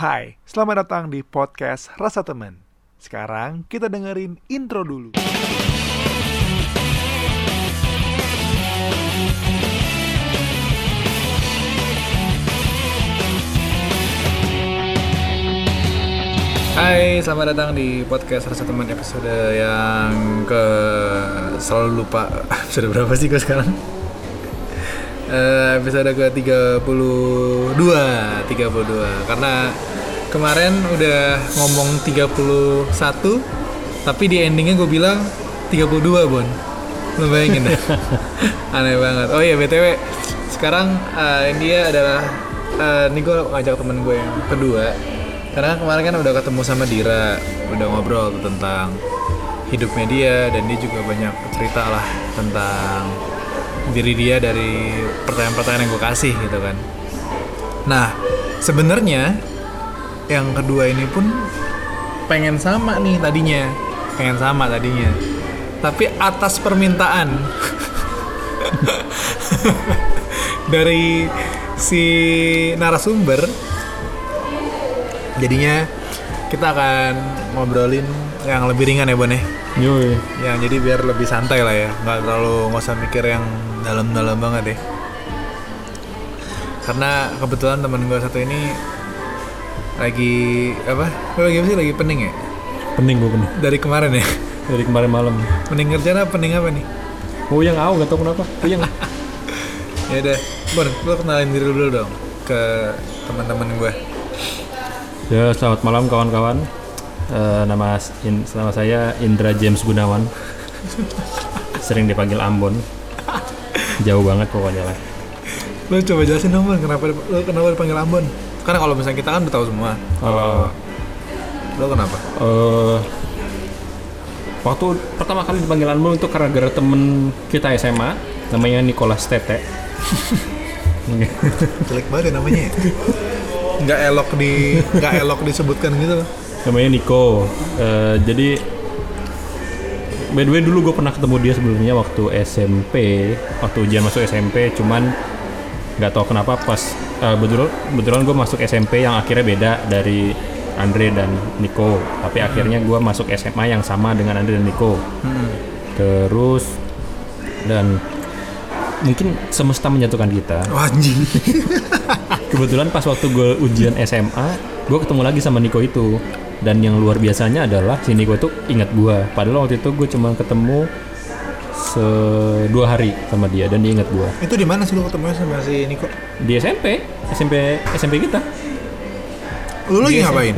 Hai, selamat datang di podcast Rasa Temen. Sekarang kita dengerin intro dulu. Hai, selamat datang di podcast Rasa Teman episode yang ke selalu lupa episode berapa sih gue sekarang? Eh, episode ke 32 32 karena kemarin udah ngomong 31 tapi di endingnya gue bilang 32 Bon. Lo bayangin deh Aneh banget. Oh iya BTW Sekarang ini dia adalah eh, Ini gue ngajak temen gue yang kedua. Karena kemarin kan udah ketemu sama Dira Udah ngobrol tentang hidupnya dia Dan dia juga banyak cerita lah tentang diri dia dari pertanyaan-pertanyaan yang gue kasih gitu kan. Nah sebenarnya yang kedua ini pun pengen sama nih tadinya. Pengen sama tadinya. Tapi atas permintaan. Dari si narasumber jadinya kita akan ngobrolin yang lebih ringan ya Bon ya? Yang jadi biar lebih santai lah ya. Nggak terlalu nggak usah mikir yang dalam-dalam banget ya. Karena kebetulan teman gue satu ini lagi apa lu lagi apa sih lagi pening ya Pening gue pening. dari kemarin ya Dari kemarin malam. pening kerjaan apa pening apa nih Puyeng aku gak tau kenapa. Puyeng. ya udah Bon lu kenalin diri dulu dong ke teman-teman gue ya selamat malam kawan-kawan. Eh, nama in- nama saya Indra James Gunawan. Sering dipanggil Ambon. Jauh banget pokoknya lah. lu coba jelasin dong Bon kenapa lu kenapa dipanggil Ambon karena kalau misalnya kita kan udah tahu semua. Oh. lu kenapa? Eh, waktu pertama kali dipanggil Ambon itu karena gara temen kita SMA namanya Nicholas Tete. jelek banget ya namanya. Ya nggak elok di nggak elok disebutkan gitu loh. Namanya Nico. Eh, jadi by the way dulu gue pernah ketemu dia sebelumnya waktu SMP waktu ujian masuk SMP cuman nggak tahu kenapa pas eh, betul betulan gue masuk SMP yang akhirnya beda dari Andre dan Nico tapi akhirnya gue masuk SMA yang sama dengan Andre dan Nico terus dan mungkin semesta menyatukan kita. Wah, anjing. Kebetulan pas waktu gue ujian SMA, gue ketemu lagi sama Niko itu. Dan yang luar biasanya adalah si Niko itu ingat gue. Padahal waktu itu gue cuma ketemu se dua hari sama dia dan dia ingat gue. itu di mana sih lu ketemu sama si Niko Di SMP, SMP SMP kita. lu lagi ngapain.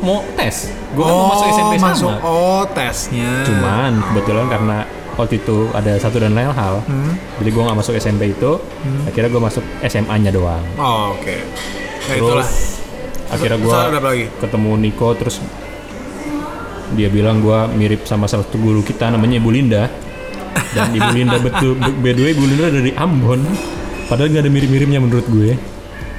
Mau tes. Gue kan mau masuk SMP sama. masuk oh tesnya Cuman kebetulan karena waktu itu ada satu dan lain hal. Hmm. Jadi gue nggak masuk SMP itu. Akhirnya gue masuk SMA-nya doang. Oh, oke. Nah, Terus itulah. akhirnya gue apa lagi? ketemu Niko terus dia bilang gua mirip sama salah satu guru kita namanya Ibu Linda dan Ibu Linda betul by the way Ibu Linda dari Ambon. Padahal nggak ada mirip-miripnya menurut gue.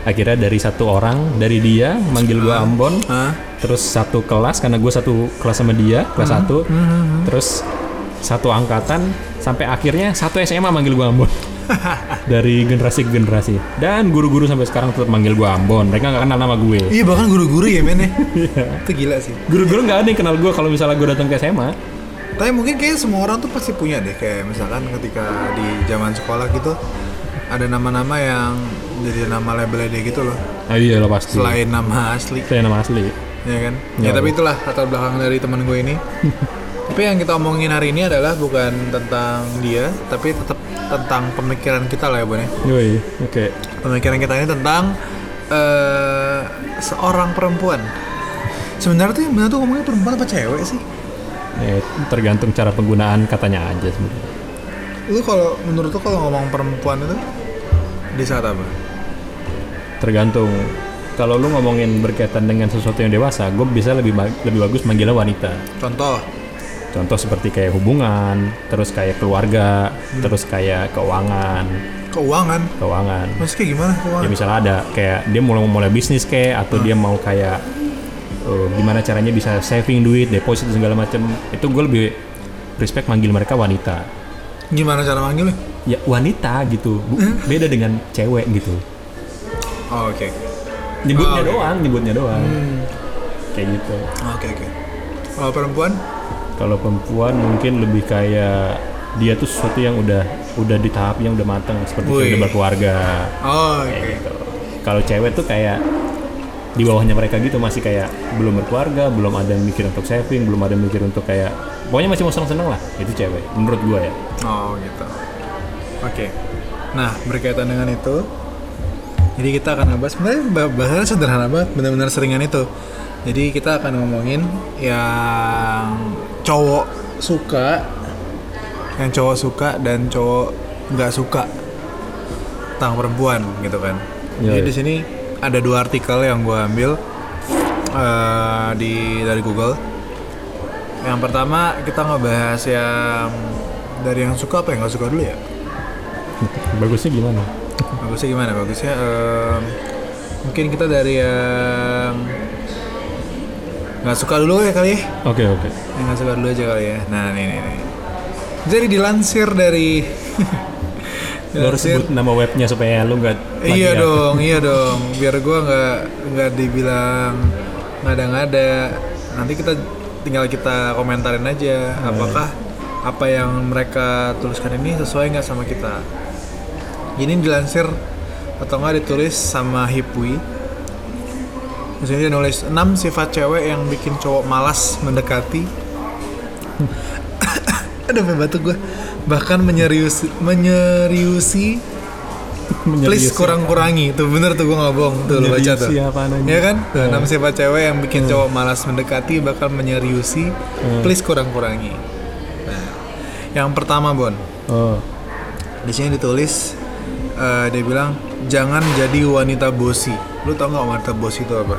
Akhirnya dari satu orang dari dia manggil gua Ambon. Hah? terus satu kelas karena gue satu kelas sama dia kelas satu. Terus satu angkatan sampai akhirnya satu SMA manggil gua Ambon. Dari generasi ke generasi. Dan guru-guru sampai sekarang tetap manggil gua Ambon. Mereka nggak kenal nama gue. Iya, bahkan guru-guru ya, men ya. Itu gila sih. Guru-guru nggak ada yang kenal gue kalau misalnya gue datang ke SMA. Tapi mungkin kayak semua orang tuh pasti punya deh kayak misalkan ketika di zaman sekolah gitu ada nama-nama yang jadi nama labelnya dia gitu loh. Ah iya lah pasti. Selain nama asli, Saya nama asli. ya kan? Ya, Ya. tapi itulah latar belakang dari teman gue ini. tapi yang kita omongin hari ini adalah bukan tentang dia, tapi tetap tentang pemikiran kita lah ya, Bun ya. Yoi, oke. pemikiran kita ini tentang eh seorang perempuan. Sebenarnya tuh yang benar tuh ngomongnya perempuan apa cewek sih? Eh, tergantung cara penggunaan katanya aja sebenarnya. Lu kalau menurut lu kalau ngomong perempuan itu di saat apa? Tergantung. Kalau lu ngomongin berkaitan dengan sesuatu yang dewasa, gue bisa lebih ba- lebih bagus manggilnya wanita. Contoh, Contoh seperti kayak hubungan, terus kayak keluarga, terus kayak keuangan, keuangan. keuangan. Maksudnya kayak gimana keuangan? Ya misalnya ada kayak dia mulai mulai bisnis kayak atau dia mau kayak eh, gimana caranya bisa saving duit, deposit segala macam. Itu gue lebih respect manggil mereka wanita. Gimana cara manggilnya? Ya wanita gitu, Bu- beda dengan cewek gitu. Oh, oke. nyebutnya Oh, oke. doang nyebutnya doang Hmm. kayak gitu Oke oke. Kalau perempuan? kalau perempuan mungkin lebih kayak dia tuh sesuatu yang udah udah di tahap yang udah mateng seperti udah berkeluarga Oh, kayak oke. gitu kalau cewek tuh kayak di bawahnya mereka gitu masih kayak belum berkeluarga belum ada yang mikir untuk saving belum ada yang mikir untuk kayak pokoknya masih mau seneng-seneng lah itu cewek menurut gua ya Oh gitu. Oke. Nah berkaitan dengan itu, jadi kita akan ngebahas sebenarnya bah- bahasannya sederhana banget, benar-benar seringan itu. Jadi kita akan ngomongin yang cowok suka, yang cowok suka dan cowok nggak suka tentang perempuan gitu kan. Iya, Jadi di sini ada dua artikel yang gue ambil eh, di dari Google. Yang pertama kita ngebahas yang dari yang suka apa yang nggak suka dulu ya? bagusnya gimana Bagusnya gimana? Bagusnya em, mungkin kita dari yang nggak suka dulu ya kali ya? oke oke Yang nggak suka dulu aja kali ya. Nah ini nih. Jadi dilansir dari lu harus sebut nama webnya supaya lu nggak Iya plagiat. dong, iya dong. Biar gua nggak nggak dibilang ngada-ngada. Nanti kita tinggal kita komentarin aja apakah apa yang mereka tuliskan ini sesuai nggak sama kita. Ini dilansir atau nggak ditulis sama Hipwi. Di sini dia nulis 6 sifat cewek yang bikin cowok malas mendekati. Aduh, batuk gue. Bahkan menyerius menyeriusi Please Menyeriusi. kurang-kurangi Tuh bener tuh gue nggak bohong Tuh lu baca tuh Menyeriusi? Ya kan? Tuh, Hmm. enam sifat cewek yang bikin cowok malas mendekati Bakal menyeriusi. Please kurang-kurangi Nah Yang pertama Bon oh di sini ditulis eh, Dia bilang Jangan jadi wanita bosi Lu tau nggak wanita bosi itu apa?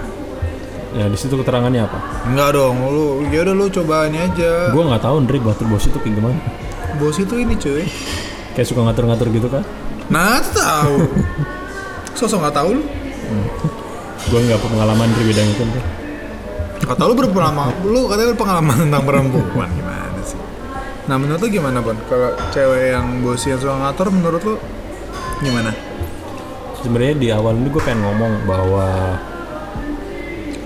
ya di situ keterangannya apa Enggak dong Lu ya udah lu coba ini aja gua nggak tahu Ndri batur bos itu kayak gimana Bosi itu ini cuy. Kayak suka ngatur-ngatur gitu kan Nah tahu. Sosok nggak tahu lu. Gua nggak pengalaman Ndri bidang itu Ndri. Kata lu berpengalaman, lu katanya lu pengalaman tentang perempuan. Gimana sih? Nah menurut lu gimana Bon? Kalau cewek yang bosi yang suka ngatur menurut lu gimana? sebenarnya di awal ini gue pengen ngomong bahwa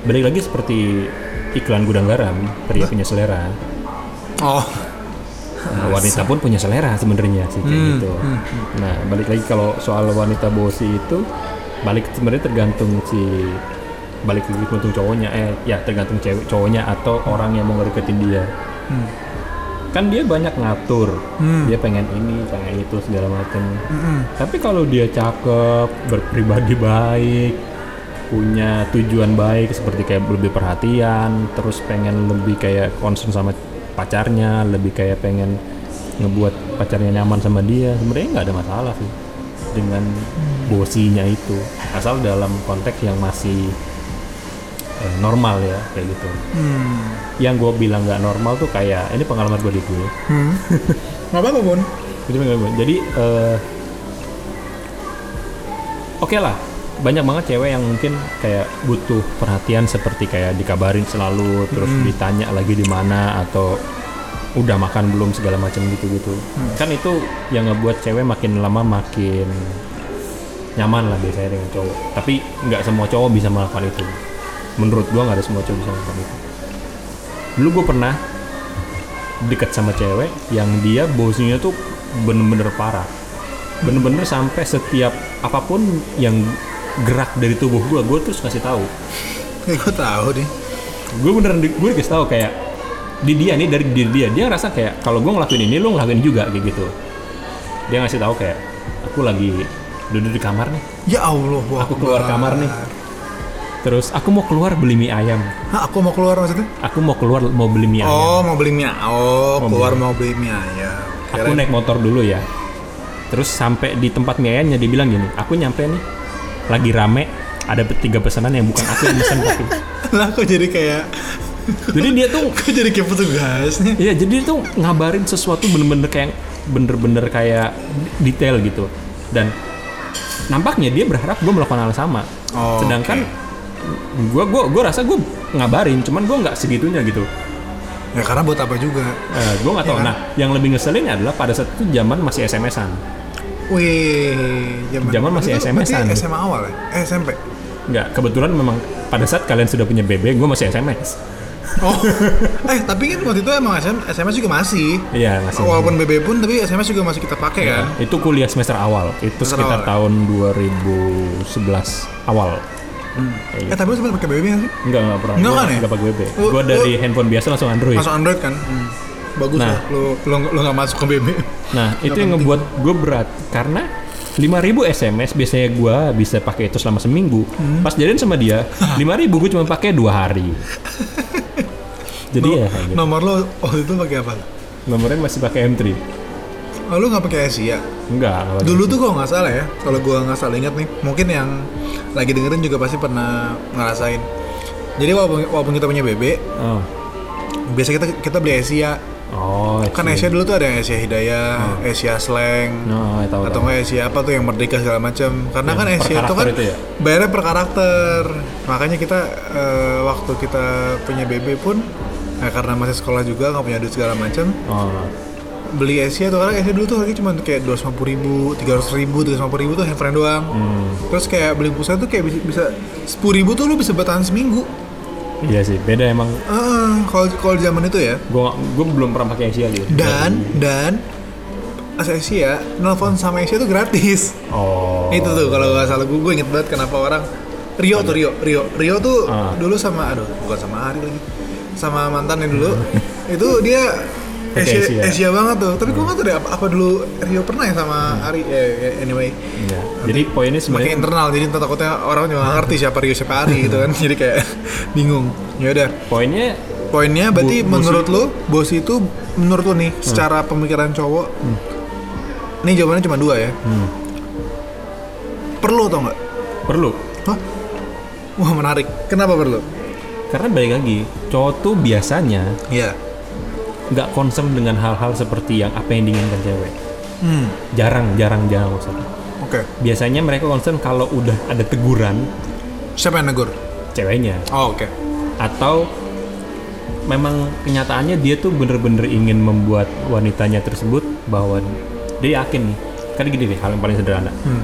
balik lagi seperti iklan gudang garam pria punya selera. Oh, Nah, wanita pun punya selera sebenarnya sih kayak Hmm, gitu nah balik lagi kalau soal wanita bosi itu balik sebenarnya tergantung si balik lagi tergantung cowoknya eh ya tergantung cewek cowoknya atau orang yang mau ngedeketin dia Hmm. kan dia banyak ngatur Hmm. dia pengen ini pengen itu segala macam Mm-mm. Tapi kalau dia cakep, berpribadi baik, punya tujuan baik seperti kayak lebih perhatian, terus pengen lebih kayak concern sama pacarnya, lebih kayak pengen ngebuat pacarnya nyaman sama dia, sebenarnya nggak ada masalah sih dengan bosinya itu, asal dalam konteks yang masih eh, normal ya kayak gitu. Hmm. Yang gue bilang nggak normal tuh kayak ini pengalaman gue di gue. Hmm. Gak apa-apa Bon. Jadi nggak Jadi eh, oke lah, banyak banget cewek yang mungkin kayak butuh perhatian seperti kayak dikabarin selalu, terus ditanya lagi di mana atau udah makan belum segala macam gitu-gitu. Kan itu yang ngebuat cewek makin lama makin nyaman lah biasanya dengan cowok. Tapi nggak semua cowok bisa melakukan itu. Menurut gua nggak ada semua cowok bisa melakukan itu. Dulu gue pernah deket sama cewek yang dia bosnya tuh bener-bener parah bener-bener sampai setiap apa pun yang gerak dari tubuh gue gue terus kasih tahu Ya gue tahu nih. gue beneran di, gue dikasih tahu kayak di dia nih dari diri dia dia ngerasa kayak kalau gue ngelakuin ini lo ngelakuin juga kayak gitu dia ngasih tahu kayak aku lagi duduk di kamar nih Ya Allah, wah, aku keluar kamar nih terus aku mau keluar beli mie ayam Hah, aku mau keluar maksudnya? aku mau keluar mau beli mie ayam Oh, mau beli mie. Oh, Mau keluar beli. mau beli mie ayam. aku naik motor dulu ya terus sampai di tempat mie ayamnya dia bilang gini aku nyampe nih lagi rame ada tiga pesanan yang bukan aku yang pesan tapi Lah kok jadi kayak jadi dia tuh kok jadi kayak petugasnya? Iya, jadi dia tuh ngabarin sesuatu bener-bener kayak bener-bener kayak detail gitu. Dan nampaknya dia berharap gue melakukan hal sama. Oh, Sedangkan gue gua gua rasa gue ngabarin, cuman gue nggak segitunya gitu. Ya karena buat apa juga? Eh, gue nggak tahu. Iya kan? Nah, yang lebih ngeselin adalah pada saat itu zaman masih SMS-an. Wih, Zaman masih Itu SMS-an. berarti SMA awal ya? Eh, SMP. Nggak, kebetulan memang pada saat kalian sudah punya BB, gue masih SMS. Oh, eh tapi kan waktu itu emang SM, SMS juga masih. Iya, masih. Walaupun BB pun, tapi SMS juga masih kita pakai kan. Ya, itu kuliah semester awal. Itu Semester sekitar awal. tahun 2011 awal. Kayak Eh gitu. tapi lu sempat pakai BB nggak sih? Enggak, enggak pernah. Enggak kan ya? Enggak pakai BB. Gue dari handphone biasa langsung Android. Masuk Android kan? Bagus Nah. lu lu lu nggak masuk ke BB. Nah, itu yang ngebuat gue berat karena 5000 SMS biasanya gue bisa pakai itu selama seminggu. Hmm. Pas jadian sama dia, 5000 gue cuma pakai dua hari. Jadi ya kayak gitu. Nomor lu waktu itu pakai apa? Nomornya masih pakai M3. Oh, lu nggak pakai Asia? Enggak, enggak Dulu tuh kalau nggak salah ya, kalau gua nggak salah ingat nih, mungkin yang lagi dengerin juga pasti pernah ngerasain. Jadi walaupun, walaupun kita punya BB, Oh. biasa kita kita beli Asia. Oh, Kan. Asia dulu tuh ada yang Asia Hidayah, Asia Slang, No, tahu atau nggak Asia apa tuh yang Merdeka segala macam. Karena Yang kan Asia itu kan itu ya? bayarnya per karakter. Makanya kita eh, waktu kita punya BB pun, eh, karena masih sekolah juga nggak punya duit segala macam, Oh. beli Asia tuh karena Asia dulu tuh harganya cuma kayak 250 ribu, 300 ribu, 350 ribu tuh handphone doang. Hmm. Terus kayak beli pulsa tuh kayak bisa, 10 ribu tuh lu bisa bertahan seminggu. Iya sih, beda emang. Heeh, kalau kalau zaman itu ya. Gue gue belum pernah pakai Asia gitu. Dan dan as Asia, nelfon sama Asia tuh gratis. Oh. Itu tuh kalau nggak salah gue, gue inget banget kenapa orang Rio tuh Rio, Rio, Rio tuh Ah. dulu sama aduh bukan sama Ari lagi, sama mantannya dulu. itu dia Asia, Asia. Asia banget tuh. Tapi gue nggak tahu deh apa, apa dulu Rio pernah ya sama Ari. Eh, anyway, Iya. Jadi poinnya sebenarnya internal jadi takutnya orang juga nggak ngerti siapa Rio siapa Ari gitu kan. jadi kayak bingung. Ya udah. poinnya Poinnya berarti Bo- bosi- menurut lo bos itu menurut lo nih secara pemikiran cowok. Ini jawabannya cuma dua ya. hmm, Perlu atau nggak? perlu. Hah? Wah menarik. Kenapa perlu? Karena balik lagi, cowok tuh biasanya Iya. Nggak concern dengan hal-hal seperti yang apa yang diinginkan cewek. Hmm. Jarang, jarang, jarang. Oke. Biasanya mereka concern kalau udah ada teguran Siapa yang negur? ceweknya Oh oke. atau memang kenyataannya dia tuh bener-bener ingin membuat wanitanya tersebut bahwa dia yakin nih kan gini deh hal yang paling sederhana Hmm.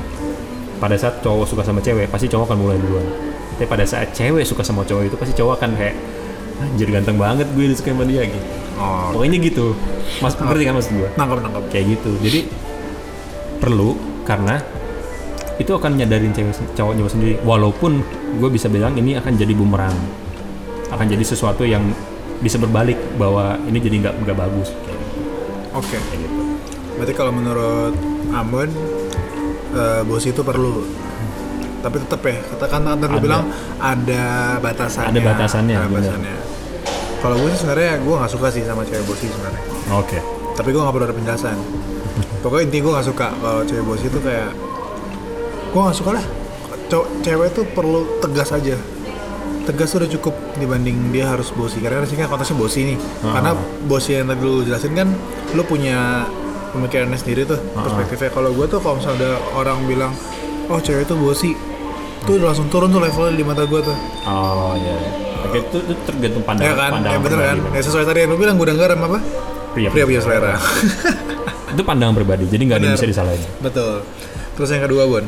pada saat cowok suka sama cewek pasti cowok akan mulai duluan tapi pada saat cewek suka sama cowok itu pasti cowok akan kayak anjir ganteng banget gue disuka sama dia gitu Oh. pokoknya gitu mas ngerti kan maksud gue Nangkap nangkap. kayak gitu jadi perlu karena itu akan nyadarin cewek cowok cowok sendiri walaupun gue bisa bilang ini akan jadi bumerang akan jadi sesuatu yang bisa berbalik bahwa ini jadi nggak nggak bagus gitu. Oke. Kayak gitu. Berarti kalau menurut Ambon eh, bos itu perlu. Tapi tetap ya, katakan tadi lu bilang ada batasannya. Ada batasannya, Ada batasannya. Kalau gue sih sebenarnya gue nggak suka sih sama cewek bosi sebenarnya. oke Tapi gue nggak perlu ada penjelasan. Pokoknya intinya gue nggak suka kalau cewek bosi itu kayak gue nggak suka lah. Cewek tuh perlu tegas aja. Tegas tuh udah cukup dibanding dia harus bosi. Karena sih kan konteksnya bosi nih. Ah. Karena bosi yang tadi lu jelasin kan, lu punya pemikirannya sendiri tuh Ah. perspektifnya. Kalau gue tuh kalau misalnya ada orang bilang, oh cewek itu bosi, tuh langsung turun tuh levelnya di mata gue tuh. oh iya iya. Oke itu, itu tergantung pandangan ya kan, pandangan ya bener kan. Ya sesuai tadi yang lu bilang gudang garam apa? Pria, Pria punya selera. itu pandangan pribadi jadi nggak ada yang bisa disalahin Betul. Terus yang kedua, Bon.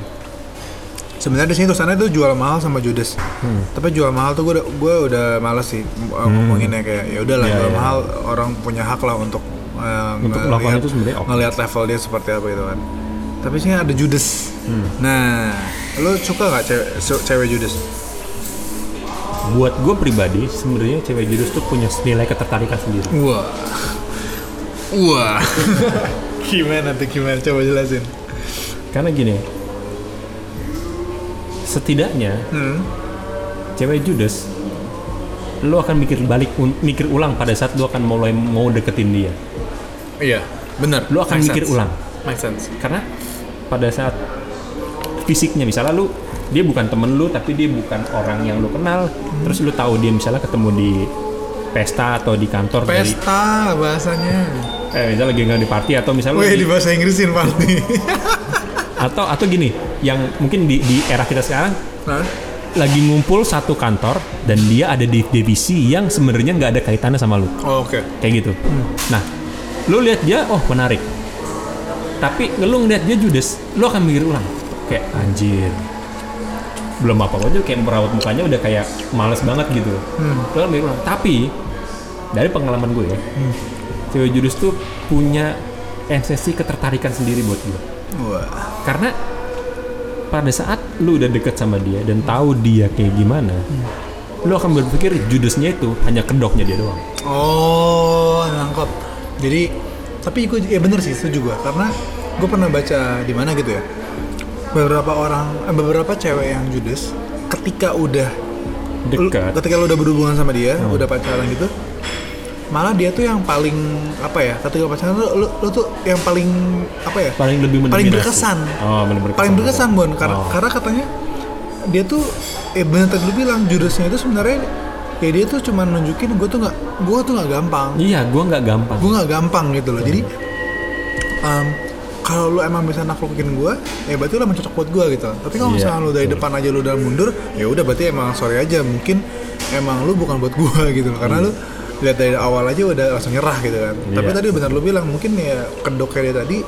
Sebenarnya di sini tulisannya tuh jual mahal sama judes. Hmm. Tapi jual mahal tuh gue udah gue udah males sih uh, ngomonginnya kayak ya udahlah Iya, jual iya. mahal orang punya hak lah untuk uh, Untuk melakukan itu sebenarnya oke. ngelihat level dia seperti apa gitu kan. Tapi sini ada judes. Hmm. Nah, lo suka nggak cewek, cewek judes? Buat gue pribadi sebenarnya cewek jurus tuh punya nilai ketertarikan sendiri Wah. Wah. gimana tuh gimana? Coba jelasin. karena gini setidaknya Hmm. cewek judes lo akan mikir balik mikir ulang pada saat lo akan mulai mau deketin dia Iya, benar. Lu akan Make mikir sense. ulang. Make sense. karena pada saat fisiknya misalnya lu dia bukan temen lu tapi dia bukan orang yang lu kenal terus lu tahu dia misalnya ketemu di pesta atau di kantor dari Pesta bahasanya. eh misalnya lagi nggak di party atau misalnya Wih, di- di bahasa Inggrisin pasti. atau atau gini yang mungkin di, di era kita sekarang Hah? lagi ngumpul satu kantor dan dia ada di divisi yang sebenarnya nggak ada kaitannya sama lu Oh, Oke. kayak gitu nah lu lihat dia oh menarik tapi lu ngeliat dia judes lu akan mikir ulang kayak anjir belum apa apa aja kayak merawat mukanya udah kayak males banget gitu Hmm. Bilang, tapi dari pengalaman gue ya cewek judes tuh punya esensi ketertarikan sendiri buat gue Wah. karena pada saat lu udah deket sama dia dan tahu dia kayak gimana lu akan berpikir judesnya itu hanya kedoknya dia doang Oh, nangkep. Jadi, tapi gue ya bener sih itu juga karena gue pernah baca di mana gitu ya. Beberapa orang, eh, beberapa cewek yang judes ketika udah dekat ketika lu udah berhubungan sama dia, udah pacaran gitu, malah dia tuh yang paling apa ya? Ketika pacaran lu, lu, lu tuh yang paling apa ya? paling lebih paling berkesan. oh berkesan paling berkesan Bon karena Oh. karena katanya dia tuh eh bener tadi lu bilang judesnya itu sebenarnya ya dia tuh cuma nunjukin gue tuh nggak gue tuh nggak gampang iya gue nggak gampang gue nggak gampang gitu loh jadi em, kalau lu emang bisa naklukin gue ya berarti lu emang cocok buat gue gitu. Tapi kalau Iya, misalnya lu dari betul. depan aja lu udah mundur ya udah berarti emang sorry aja. Mungkin emang lu bukan buat gue gitu. Loh karena lu lihat dari awal aja udah langsung nyerah gitu kan. Tapi Iya. tadi benar lu bilang mungkin ya kedoknya dia tadi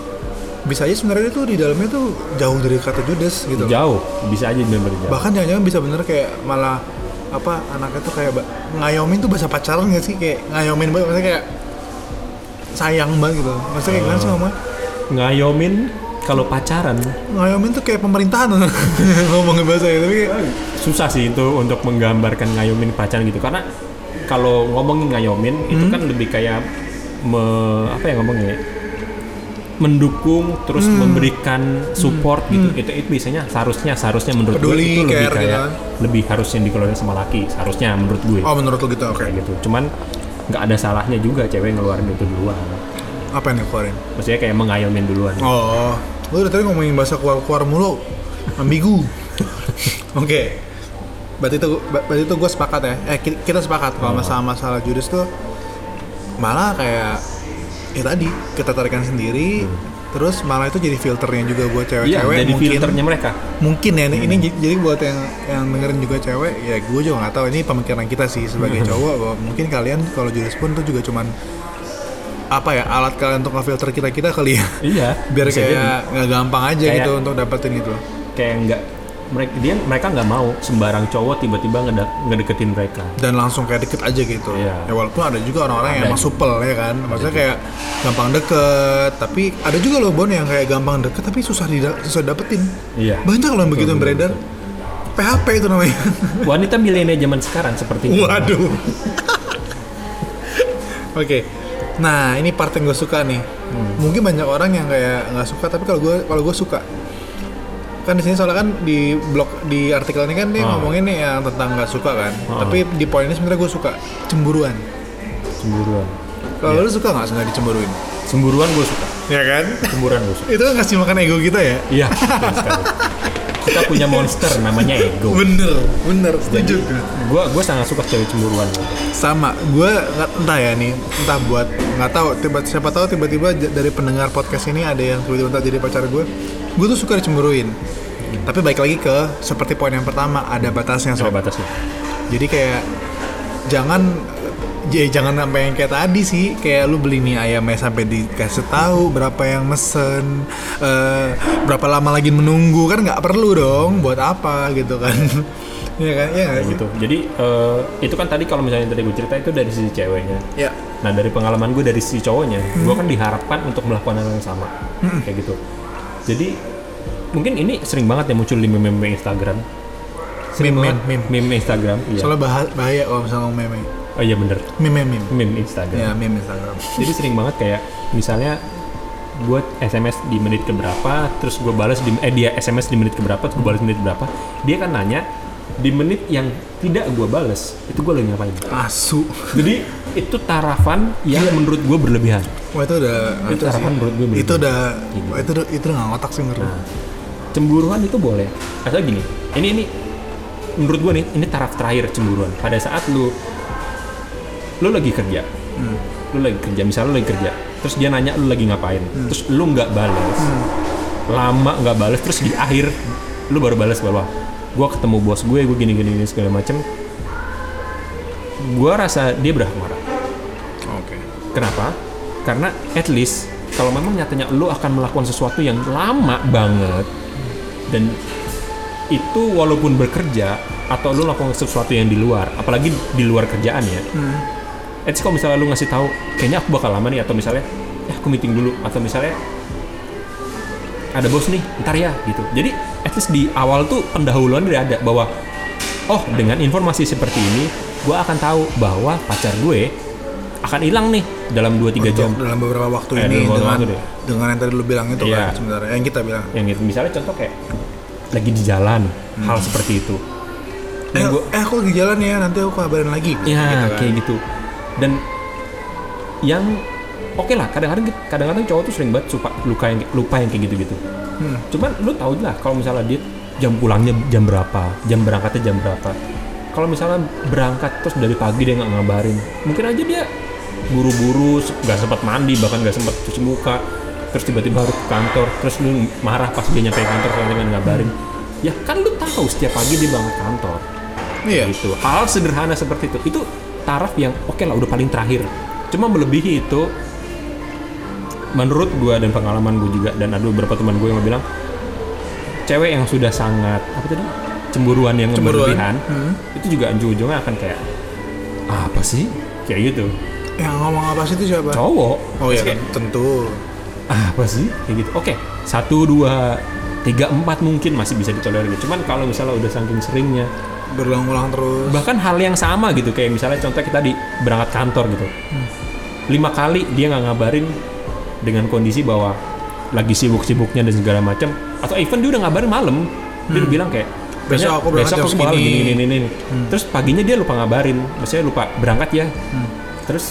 bisa aja sebenarnya tuh di dalamnya tuh jauh dari kata judes gitu. Jauh. Bisa aja bener jauh. Bahkan jangan-jangan bisa bener kayak malah apa anaknya tuh kayak ngayomin tuh bahasa pacaran gak sih? Kayak ngayomin banget maksudnya kayak sayang banget gitu. Maksudnya kayak gimana sih ngomong ngayomin kalau pacaran. Ngayomin tuh kayak pemerintahan. Ngomongin bahasa itu tapi kayak, susah sih itu untuk menggambarkan ngayomin pacaran gitu. Karena kalau ngomongin ngayomin itu Hmm. kan lebih kayak me, apa ya ngomongnya? Ya? mendukung terus Hmm. memberikan support gitu. Itu itu biasanya seharusnya seharusnya menurut gue Peduli, itu lebih care gitu kayak kan. lebih harusnya dikeluarin sama laki seharusnya menurut gue. Oh menurut lo gitu oke. kayak gitu. Cuman nggak ada salahnya juga cewek ngeluarin itu duluan apa yang dikeluarin? Maksudnya kayak mengayomin duluan. Oh lu dari tadi ngomongin bahasa keluar keluar mulu. Ambigu. Oke. Berarti itu berarti itu gue sepakat ya. Eh ki- kita sepakat kalau Oh. masalah masalah judes tuh malah kayak ya tadi ketertarikan sendiri. Terus malah itu jadi filternya juga buat Hmm. iya cewek-cewek jadi mungkin filternya mereka. mungkin ya ini, ini jadi buat yang yang dengerin juga cewek ya gue juga nggak tahu. Ini pemikiran kita sih sebagai cowok bahwa mungkin kalian kalau judes pun tuh juga cuman apa ya alat kalian untuk ngefilter kita kita kali ya? Iya biar kayak nggak gampang aja Kayak- gitu untuk dapetin itu kayak nggak mereka dia mereka nggak mau sembarang cowok tiba-tiba ngede- ngedeketin mereka. Dan langsung kayak deket aja gitu. Iya. ya walaupun ada juga orang-orang yang emang supel ya kan? Maksudnya kayak gampang deket tapi ada juga loh bon yang kayak gampang deket tapi susah di susah dapetin. Iya. Banyak loh yang begitu yang beredar. PHP itu namanya. Wanita milenial zaman sekarang seperti itu. Waduh. Oke. Nah, ini part yang gue suka nih. Mungkin banyak orang yang kayak nggak suka, tapi kalau gue kalau gue suka. Kan di sini soalnya kan di blog di artikel ini kan dia Oh. ngomongin nih yang tentang nggak suka kan. Oh. Tapi di poin ini sebenarnya gue suka cemburuan. cemburuan Kalau lu suka nggak sebenarnya dicemburuin? cemburuan gue suka Ya kan? cemburuan gue suka Itu kan ngasih makan ego kita ya. iya kita punya monster namanya ego. Bener, bener. Setuju. gue gue sangat suka cewek cemburuan. Sama. Gue nggak entah ya nih entah buat nggak tahu. Tiba siapa tahu tiba-tiba dari pendengar podcast ini ada yang tiba-tiba jadi pacar gue gue tuh suka dicemburuin. Tapi baik lagi ke seperti poin yang pertama ada batasnya ada sob. batasnya. Jadi kayak jangan ya jangan sampai yang kayak tadi sih kayak lu beli nih ayamnya sampai dikasih tahu berapa yang mesen eh, berapa lama lagi menunggu kan nggak perlu dong buat apa gitu kan Iya kan iya sih? gitu jadi eh, itu kan tadi kalau misalnya tadi gue cerita itu dari sisi ceweknya ya Nah dari pengalaman gue dari si cowoknya, gue kan diharapkan untuk melakukan hal yang sama, kayak gitu. Jadi mungkin ini sering banget ya muncul di meme-meme Instagram. Sering Meme, banget meme. meme Instagram. Iya. soalnya bahaya, bahaya kalau misalnya ngomong meme Oh iya bener, meme meme meme Instagram. ya meme Instagram Jadi sering banget kayak misalnya gue SMS di menit keberapa, terus gue balas di eh dia SMS di menit keberapa, terus gue balas menit berapa, dia kan nanya di menit yang tidak gue balas itu gue lagi ngapain. asu Jadi itu tarafan yang menurut gue berlebihan. wah itu udah Itu sih. harapan menurut gue itu begitu. udah Gitu. wah, itu udah itu nggak ngotak sih menurut. Nah, cemburuan itu boleh. Asal gini, ini ini menurut gue nih, ini taraf terakhir cemburuan. Pada saat lu lu lagi kerja, lu lagi kerja, misalnya lu lagi kerja, terus dia nanya lu lagi ngapain, terus lu nggak balas, lama nggak balas, terus di akhir lu baru balas bahwa gue ketemu bos gue, gue gini gini, gini segala macem. Gue rasa dia berhak marah. oke Kenapa? Karena at least kalau memang nyatanya lu akan melakukan sesuatu yang lama banget dan itu walaupun bekerja atau lu lakukan sesuatu yang di luar, apalagi di luar kerjaan ya. Hmm. At least kalau misalnya lu ngasih tahu, kayaknya aku bakal lama nih atau misalnya, ya aku meeting dulu atau misalnya ada bos nih, ntar ya gitu. Jadi at least di awal tuh pendahuluan udah ada bahwa oh dengan informasi seperti ini, gue akan tahu bahwa pacar gue akan hilang nih dalam 2-3 jam. Dalam beberapa waktu Eh, ini beberapa dengan waktu deh. dengan yang tadi lu bilang itu Iya. kan sebenarnya yang kita bilang. Yang gitu, misalnya contoh kayak lagi di jalan, hal seperti itu. Eh, gua- eh aku lagi jalan ya, nanti aku kabarin lagi. Ya, Gitu kan. kayak gitu. Dan yang oke lah, kadang-kadang kadang-kadang cowok tuh sering banget lupa luka yang lupa yang kayak gitu-gitu. Hmm. Cuman lu tahu lah kalau misalnya dia jam pulangnya jam berapa, jam berangkatnya jam berapa. Kalau misalnya berangkat terus dari pagi dia nggak ngabarin, mungkin aja dia buru-buru, nggak sempat mandi, bahkan nggak sempat cuci muka, terus tiba-tiba harus ke kantor, terus lu marah pas dia nyampe kantor karena nggak ngabarin. Ya kan lu tahu setiap pagi dia berangkat kantor Iya. gitu hal sederhana seperti itu itu taraf yang oke lah udah paling terakhir cuma melebihi itu menurut gue dan pengalaman gue juga dan ada beberapa teman gue yang bilang cewek yang sudah sangat apa tadi cemburuan yang Cemburuan. berlebihan Hmm. itu juga ujung-ujungnya akan kayak apa sih kayak gitu Yang ngomong apa sih itu siapa? cowok Oh iya kan, tentu. apa sih kayak gitu oke satu dua tiga empat mungkin masih bisa ditolerir cuman kalau misalnya udah saking seringnya Berulang-ulang terus. bahkan hal yang sama gitu kayak misalnya contoh kita di berangkat kantor gitu. Lima kali dia nggak ngabarin dengan kondisi bahwa lagi sibuk-sibuknya dan segala macam. Atau even dia udah ngabarin malam dia udah bilang kayak Besok "Kayaknya aku berangkat besok aku bakal segini." gini, gini, gini, gini." terus paginya dia lupa ngabarin maksudnya lupa berangkat ya. Terus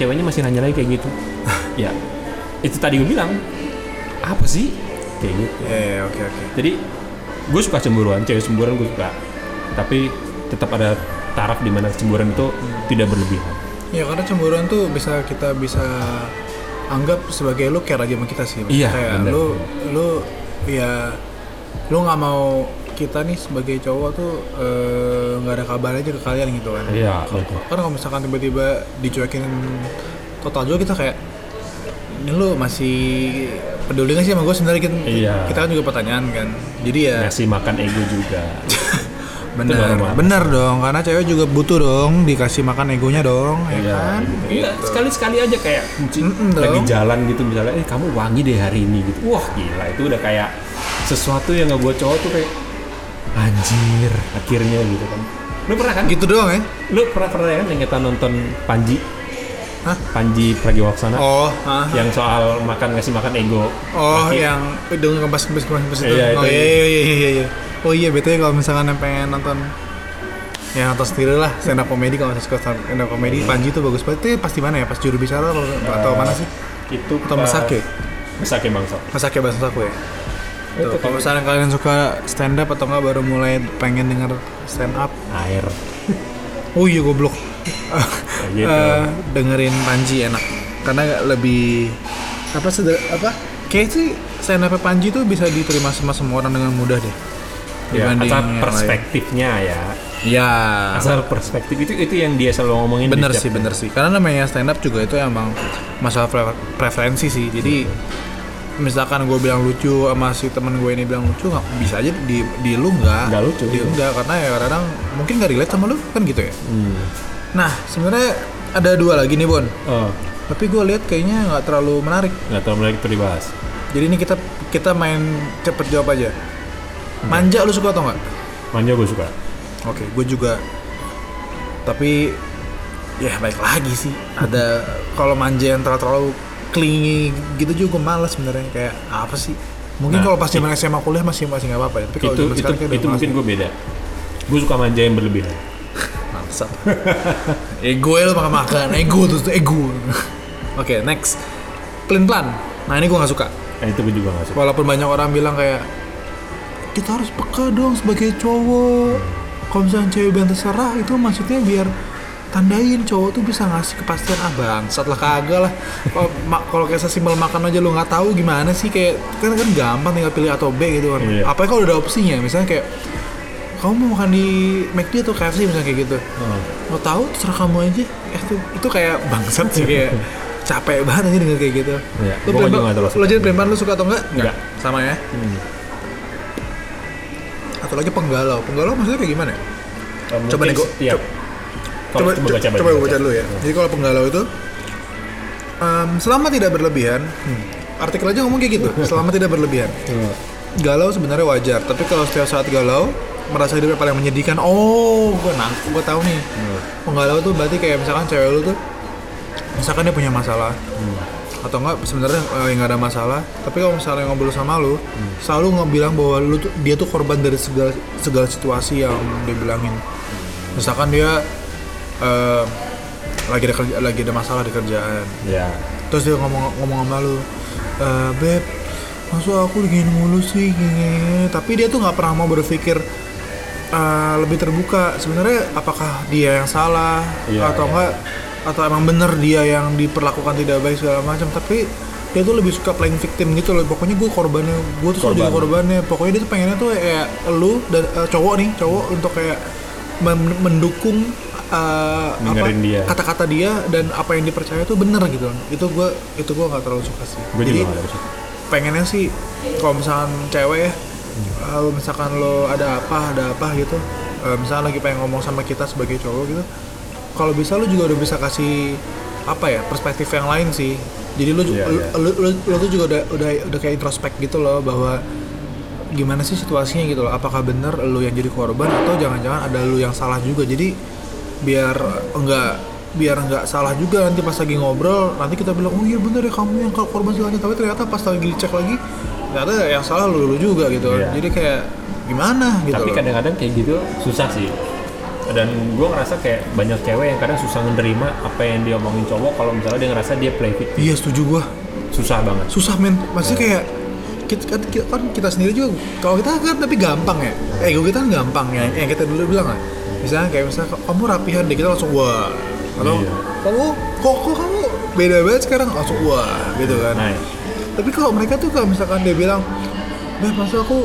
ceweknya masih nanya lagi kayak gitu. Ya itu tadi gue bilang. Apa sih? Kayak gitu. Iya, iya, oke oke. jadi gue suka cemburuan cewek cemburuan gue suka tapi tetap ada taraf di mana cemburuan itu tidak berlebihan Ya karena cemburuan tuh bisa kita bisa anggap sebagai lu care aja sama kita sih. Iya, Kayak bener. lu lu ya lu nggak mau kita nih sebagai cowok tuh eh, nggak ada kabar aja ke kalian gitu kan. iya betul Kan kalau misalkan tiba-tiba dicuekin total juga kita kayak ini lu masih peduli nggak sih sama gue sebenarnya kita, Iya. kita kan juga pertanyaan kan. Jadi ya ngasih makan ego juga benar normal. benar dong karena cewek juga butuh dong dikasih makan egonya dong ya kan. Iya, sekali-sekali aja kayak muncul Mm-mm lagi dong. jalan gitu misalnya, eh kamu wangi deh hari ini gitu. Wah gila itu udah kayak sesuatu yang nggak buat cowok tuh kayak anjir akhirnya gitu kan. Lu pernah kan? Gitu doang ya. Lu pernah pernah kan yang kita nonton Panji? Hah? Panji Pragiwaksono Oh, ah. yang soal makan ngasih makan ego. Oh, Laki. yang udah ngebas ngebas ngebas ngebas itu. Iya, oh itu. iya iya iya iya iya. Oh iya betul kalau misalkan yang pengen nonton ya nonton sendiri lah stand up comedy kalau suka stand up comedy Panji tuh bagus banget. Itu pasti mana ya? Pas juru bicara atau, atau mana sih? itu Atau Masake? Masake bangsa Masake bahasa aku ya. Itu Tuh, kalau misalnya kalian suka stand up atau enggak baru mulai pengen denger stand up, air oh iya goblok. Gitu. Eh, dengerin Panji enak. Karena lebih apa sih apa? Kayak sih stand up Panji tuh bisa diterima sama semua orang dengan mudah deh. Ya, asal lain. perspektifnya ya. Ya. Asal perspektif. Itu itu yang dia selalu ngomongin bener sih bener sih. Karena namanya stand up juga itu emang masalah pre- preferensi sih. Jadi misalkan gue bilang lucu sama si temen gue ini bilang lucu nggak bisa aja di di lu nggak. Nggak lucu, di iya. enggak karena ya kadang mungkin nggak relate sama lu kan gitu ya? Hmm. Nah sebenarnya ada dua lagi nih Bon oh tapi gue lihat kayaknya nggak terlalu menarik nggak terlalu menarik itu dibahas Jadi ini kita kita main cepet jawab aja. Manja lu suka atau nggak? manja gue suka Oke, gue juga. Tapi ya baik lagi sih. Ada kalau manja yang terlalu, terlalu clingy gitu juga gue males sebenarnya kayak apa sih? Mungkin Nah, kalau pas zaman SMA kuliah masih masih nggak apa-apa ya. Tapi kalau itu itu itu mungkin gue beda gue suka manja yang berlebihan. ego ya lu makan makan, ego terus ego. Oke, next. Plan plan. Nah ini gue nggak suka. nah itu gue juga gak suka Walaupun banyak orang bilang kayak kita harus peka dong sebagai cowok. Kalau misalnya cewek bilang terserah itu maksudnya biar tandain cowok tuh bisa ngasih kepastian ah bangsat lah kagak lah kalau kayak sesimpel makan aja lu nggak tahu gimana sih kayak kan kan gampang tinggal pilih A atau B gitu kan Iya. apalagi kalau udah ada opsinya misalnya kayak kamu mau makan di McD atau KFC misalnya kayak gitu Oh. mau tahu terserah kamu aja eh, itu itu kayak bangsat sih kayak capek banget aja denger kayak gitu Iya, lu suka. jadi pelempar lu suka atau enggak Enggak. sama ya Hmm. satu lagi penggalau. Penggalau maksudnya kayak gimana? ya? Eh, Coba gua- setiap Coba, coba, coba baca coba gue baca dulu ya. Jadi kalau penggalau itu em, selama tidak berlebihan, hmm, artikel aja ngomong kayak gitu. selama tidak berlebihan. Galau sebenarnya wajar, tapi kalau setiap saat galau merasa hidupnya paling menyedihkan. Oh, gue nangkep, gue tahu nih. Penggalau tuh berarti kayak misalkan cewek lu tuh, misalkan dia punya masalah, atau enggak sebenarnya eh, nggak ada masalah, tapi kalau misalnya ngobrol sama lu, selalu ngebilang bahwa lu tuh dia tuh korban dari segala segala situasi yang dibilangin. Misalkan dia eh, lagi ada kerja, lagi ada masalah di kerjaan, Ya. terus dia ngomong ngomong sama lu "Eh, beb masuk aku begini mulu sih gini tapi dia tuh nggak pernah mau berpikir eh, lebih terbuka. Sebenarnya apakah dia yang salah Iya, atau iya. enggak? Atau emang bener dia yang diperlakukan tidak baik segala macam? Tapi dia tuh lebih suka playing victim gitu loh. Pokoknya gue korbannya gue tuh selalu jadi Korban. korbannya. Pokoknya dia tuh pengennya tuh kayak lu dan eh, cowok nih cowok untuk kayak men- mendukung eh, apa, dia. kata-kata dia dan apa yang dipercaya tuh bener gitu itu gue itu gue nggak terlalu suka sih. Gue jadi pengennya sih kalau misalkan cewek ya kalau misalkan lo ada apa ada apa gitu eh, misalkan lagi pengen ngomong sama kita sebagai cowok gitu kalau bisa lo juga udah bisa kasih apa ya perspektif yang lain sih. Jadi lo, ju- Iya, lo, lo, lo tuh juga udah udah udah kayak introspek gitu loh bahwa gimana sih situasinya gitu loh. Apakah bener lo yang jadi korban atau jangan-jangan ada lo yang salah juga. Jadi biar enggak biar enggak salah juga nanti pas lagi ngobrol nanti kita bilang oh iya bener ya kamu yang korban segalanya tapi ternyata pas lagi dicek lagi ternyata yang salah lu, lu juga gitu. Iya. jadi kayak gimana gitu Tapi kadang-kadang kayak gitu susah sih. Dan gue ngerasa kayak banyak cewek yang kadang susah menerima apa yang dia omongin cowok kalau misalnya dia ngerasa dia play victim. iya setuju gua. Susah banget. susah men. Maksudnya kayak kita kan, kita kan kita sendiri juga kalau kita kan tapi gampang ya. Ego kita kan gampang ya. Yang kita dulu bilang lah. Misalnya kayak misalnya kamu rapihan deh kita langsung wah atau Iya. kamu kok kok kamu beda banget sekarang? Langsung wah gitu kan. Nah, tapi kalau mereka tuh kalau misalkan dia bilang Beb maksud aku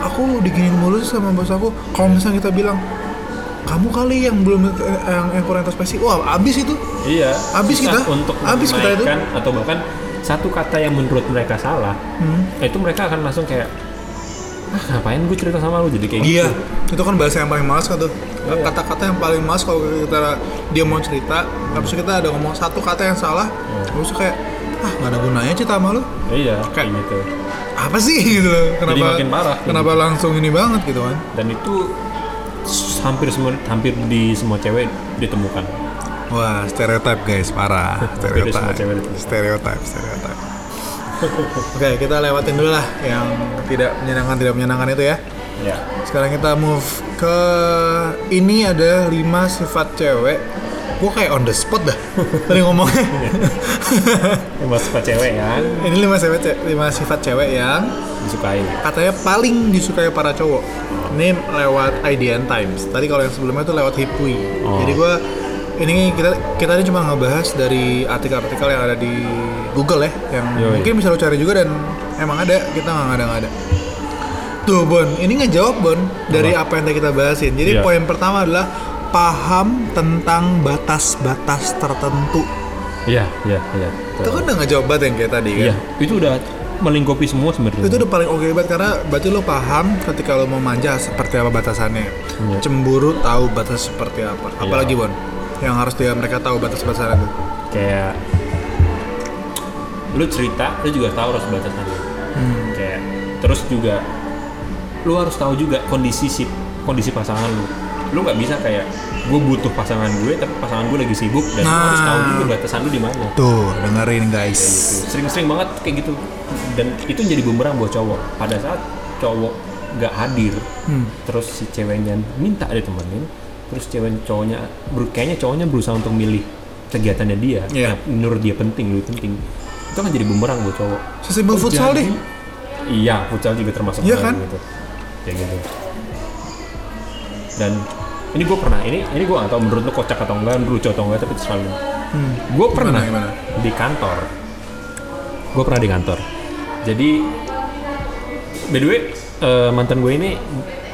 aku diginin mulu sih sama bos aku kalau misalnya kita bilang kamu kali yang belum yang, yang kurang introspeksi wah abis itu iya. Abis kita. untuk Abis kita itu. atau bahkan satu kata yang menurut mereka salah, Hmm. itu mereka akan langsung kayak ah ngapain gue cerita sama lu jadi kayak Iya, gitu. itu kan bahasa yang paling males kan tuh. Iya. Kata-kata yang paling males kalau kita dia mau cerita, habis itu kita ada ngomong satu kata yang salah, habis itu kayak ah nggak ada gunanya cerita sama lu. Iya, Kayak- gitu. Apa sih gitu loh. Kenapa makin parah. Kenapa langsung ini banget gitu kan? Dan itu hampir semua hampir di semua cewek ditemukan. Wah, stereotip guys, parah. Itu. Stereotip, stereotip. Oke, kita lewatin dulu lah yang tidak menyenangkan tidak menyenangkan itu ya. Ya. Sekarang kita move ke ini ada 5 sifat cewek. Gue kayak on the spot dah tadi ngomongnya. Mas suka cewek kan ini 5 sifat ce- lima sifat cewek yang disukai. katanya paling disukai para cowok. Ini lewat IDN Times. Tadi kalau yang sebelumnya itu lewat Hipui. Oh. Jadi gue ini kita kita ini cuma ngebahas dari artikel-artikel yang ada di Google ya, yang Yoi. mungkin bisa lo cari juga dan emang ada. Kita nggak ada nggak ada. Tuh Bon, ini ngejawab Bon dari apa yang tadi kita bahasin. Jadi Iya. poin pertama adalah paham tentang batas-batas tertentu. Iya, iya, iya. Itu kan udah ngejawab banget yang kayak tadi kan. Iya, itu udah melingkupi semua sebenarnya. Itu udah paling oke banget karena berarti lo paham ketika lo mau manja seperti apa batasannya. Iya. Cemburu tahu batas seperti apa. Apalagi Bon, yang harus dia mereka tahu batas-batasan itu. kayak lu cerita, lu juga tahu harus batasannya. Hmm. Kayak terus juga lu harus tahu juga kondisi si kondisi pasangan lu. Lu nggak bisa kayak gue butuh pasangan gue tapi pasangan gue lagi sibuk dan lu harus tahu Nah. juga batasan lu di mana. Tuh, dengerin guys. Gitu. Sering-sering banget kayak gitu. Dan itu jadi bumerang buat cowok. Pada saat cowok nggak hadir, Hmm. terus si ceweknya minta ditemenin, terus cewek cowoknya kayaknya cowoknya berusaha untuk milih kegiatannya dia Iya. yang menurut dia penting, lebih penting. Itu kan jadi bumerang buat cowok. Sesimpel Oh, futsal deh. Iya, futsal juga termasuk Iya kan? gitu. Kayak gitu. Dan ini gue pernah, ini ini gue gak tau menurut lu kocak atau enggak, lucu atau enggak, tapi terserah lu. Hmm. Gue pernah gimana? di kantor. Gue pernah di kantor. Jadi, by the way, eh, mantan gue ini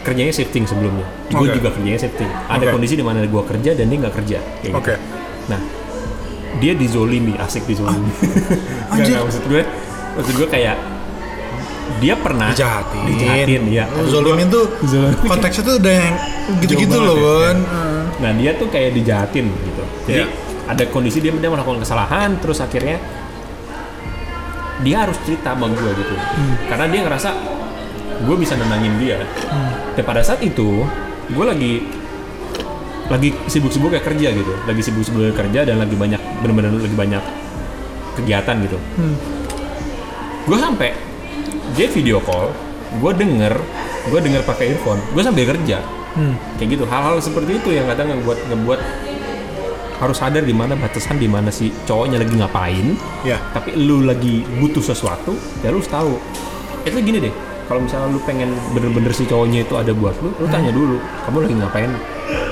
kerjanya shifting sebelumnya. Gue juga kerjanya shifting. Ada Oke. kondisi di mana gue kerja dan dia nggak kerja. kayak gitu. Oke. Nah, dia dizolimi, asik dizolimi. Nggak, Anjir. nggak, maksud gue, maksud gue kayak dia pernah Dijahatin. dijahatin ya Oh, zolimin tuh konteksnya tuh udah yang gitu-gitu loh, banget ya. Nah dia tuh kayak dijahatin gitu jadi Iya. ada kondisi dia dia melakukan kesalahan terus akhirnya dia harus cerita sama gue gitu Hmm. karena dia ngerasa gue bisa nenangin dia Hmm. dan pada saat itu gue lagi lagi sibuk-sibuk kayak kerja gitu lagi sibuk-sibuk kerja dan lagi banyak bener-bener lagi banyak kegiatan gitu Hmm. gue sampai dia video call gue denger gue denger pakai earphone gue sambil kerja Hmm. kayak gitu hal-hal seperti itu yang kadang ngebuat ngebuat harus sadar di mana batasan di mana si cowoknya lagi ngapain Ya. tapi lu lagi butuh sesuatu ya lu harus tahu itu gini deh kalau misalnya lu pengen bener-bener si cowoknya itu ada buat lu lu tanya dulu kamu lagi ngapain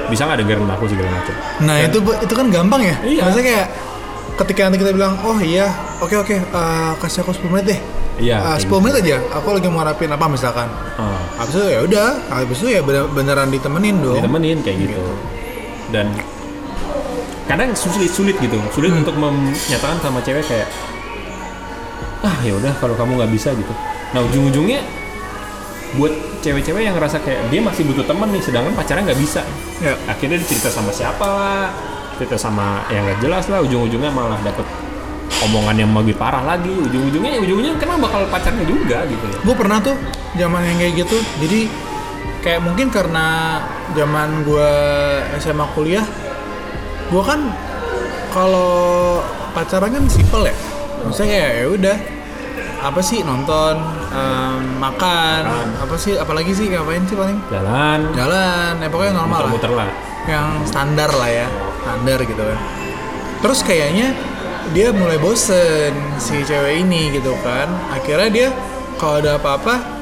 bisa nggak dengerin aku segala macam Nah, itu itu kan gampang ya. Iya. Maksudnya kayak ketika nanti kita bilang, "Oh iya, oke oke, eh, kasih aku 10 menit deh." Iya, Eh, kayak 10 menit aja. Aku lagi mau rapin apa misalkan. Ah, Habis itu ya udah, habis itu ya bener- beneran ditemenin dong. ditemenin kayak gitu dan kadang sulit sulit gitu sulit Hmm. untuk menyatakan sama cewek kayak ah ya udah kalau kamu nggak bisa gitu nah ujung-ujungnya buat cewek-cewek yang ngerasa kayak dia masih butuh temen nih sedangkan pacarnya nggak bisa Ya. akhirnya dia cerita sama siapa lah cerita sama yang nggak jelas lah ujung-ujungnya malah dapet omongan yang lebih parah lagi ujung-ujungnya ujung-ujungnya kena bakal pacarnya juga gitu ya Gue pernah tuh zaman yang kayak gitu. Jadi kayak mungkin karena zaman gue SMA kuliah, gue kan kalau pacaran kan simpel ya. Maksudnya kayak ya udah apa sih nonton, em, makan, Makan. apa sih apalagi sih ngapain sih paling jalan jalan, ya pokoknya normal lah. muter-muter lah yang standar lah ya standar gitu kan terus kayaknya dia mulai bosen si cewek ini gitu kan. Akhirnya dia kalau ada apa-apa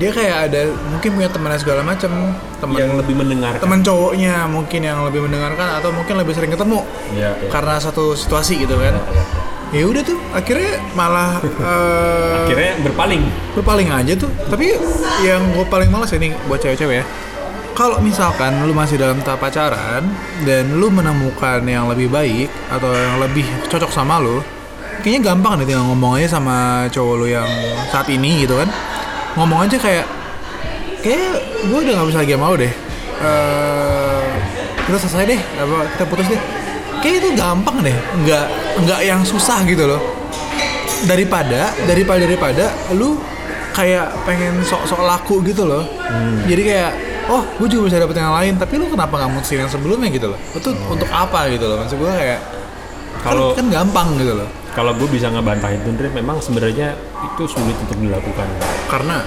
dia kayak ada mungkin punya temannya segala macam teman yang lebih mendengarkan. teman cowoknya mungkin yang lebih mendengarkan atau mungkin lebih sering ketemu ya, ya. karena satu situasi gitu kan. Ya udah tuh akhirnya malah eh, akhirnya berpaling. lu paling aja tuh. Tapi yang gue paling males ini buat cewek-cewek ya kalau misalkan lu masih dalam tahap pacaran dan lu menemukan yang lebih baik atau yang lebih cocok sama lu kayaknya gampang deh tinggal ngomong aja sama cowok lu yang saat ini gitu kan? Ngomong aja kayak kayak gue udah nggak bisa lagi mau deh. Eh, kita selesai deh apa kita putus deh. Kayak itu gampang deh nggak nggak yang susah gitu loh. Daripada daripada daripada lu kayak pengen sok-sok laku gitu loh. Jadi kayak oh gue juga bisa dapet yang lain tapi lu kenapa nggak mutusin yang sebelumnya gitu loh? Itu untuk apa gitu loh? Maksud gue kayak Kalau- kan, kan gampang gitu loh. kalau gue bisa ngebantah itu Ndre, memang sebenarnya itu sulit untuk dilakukan. Karena?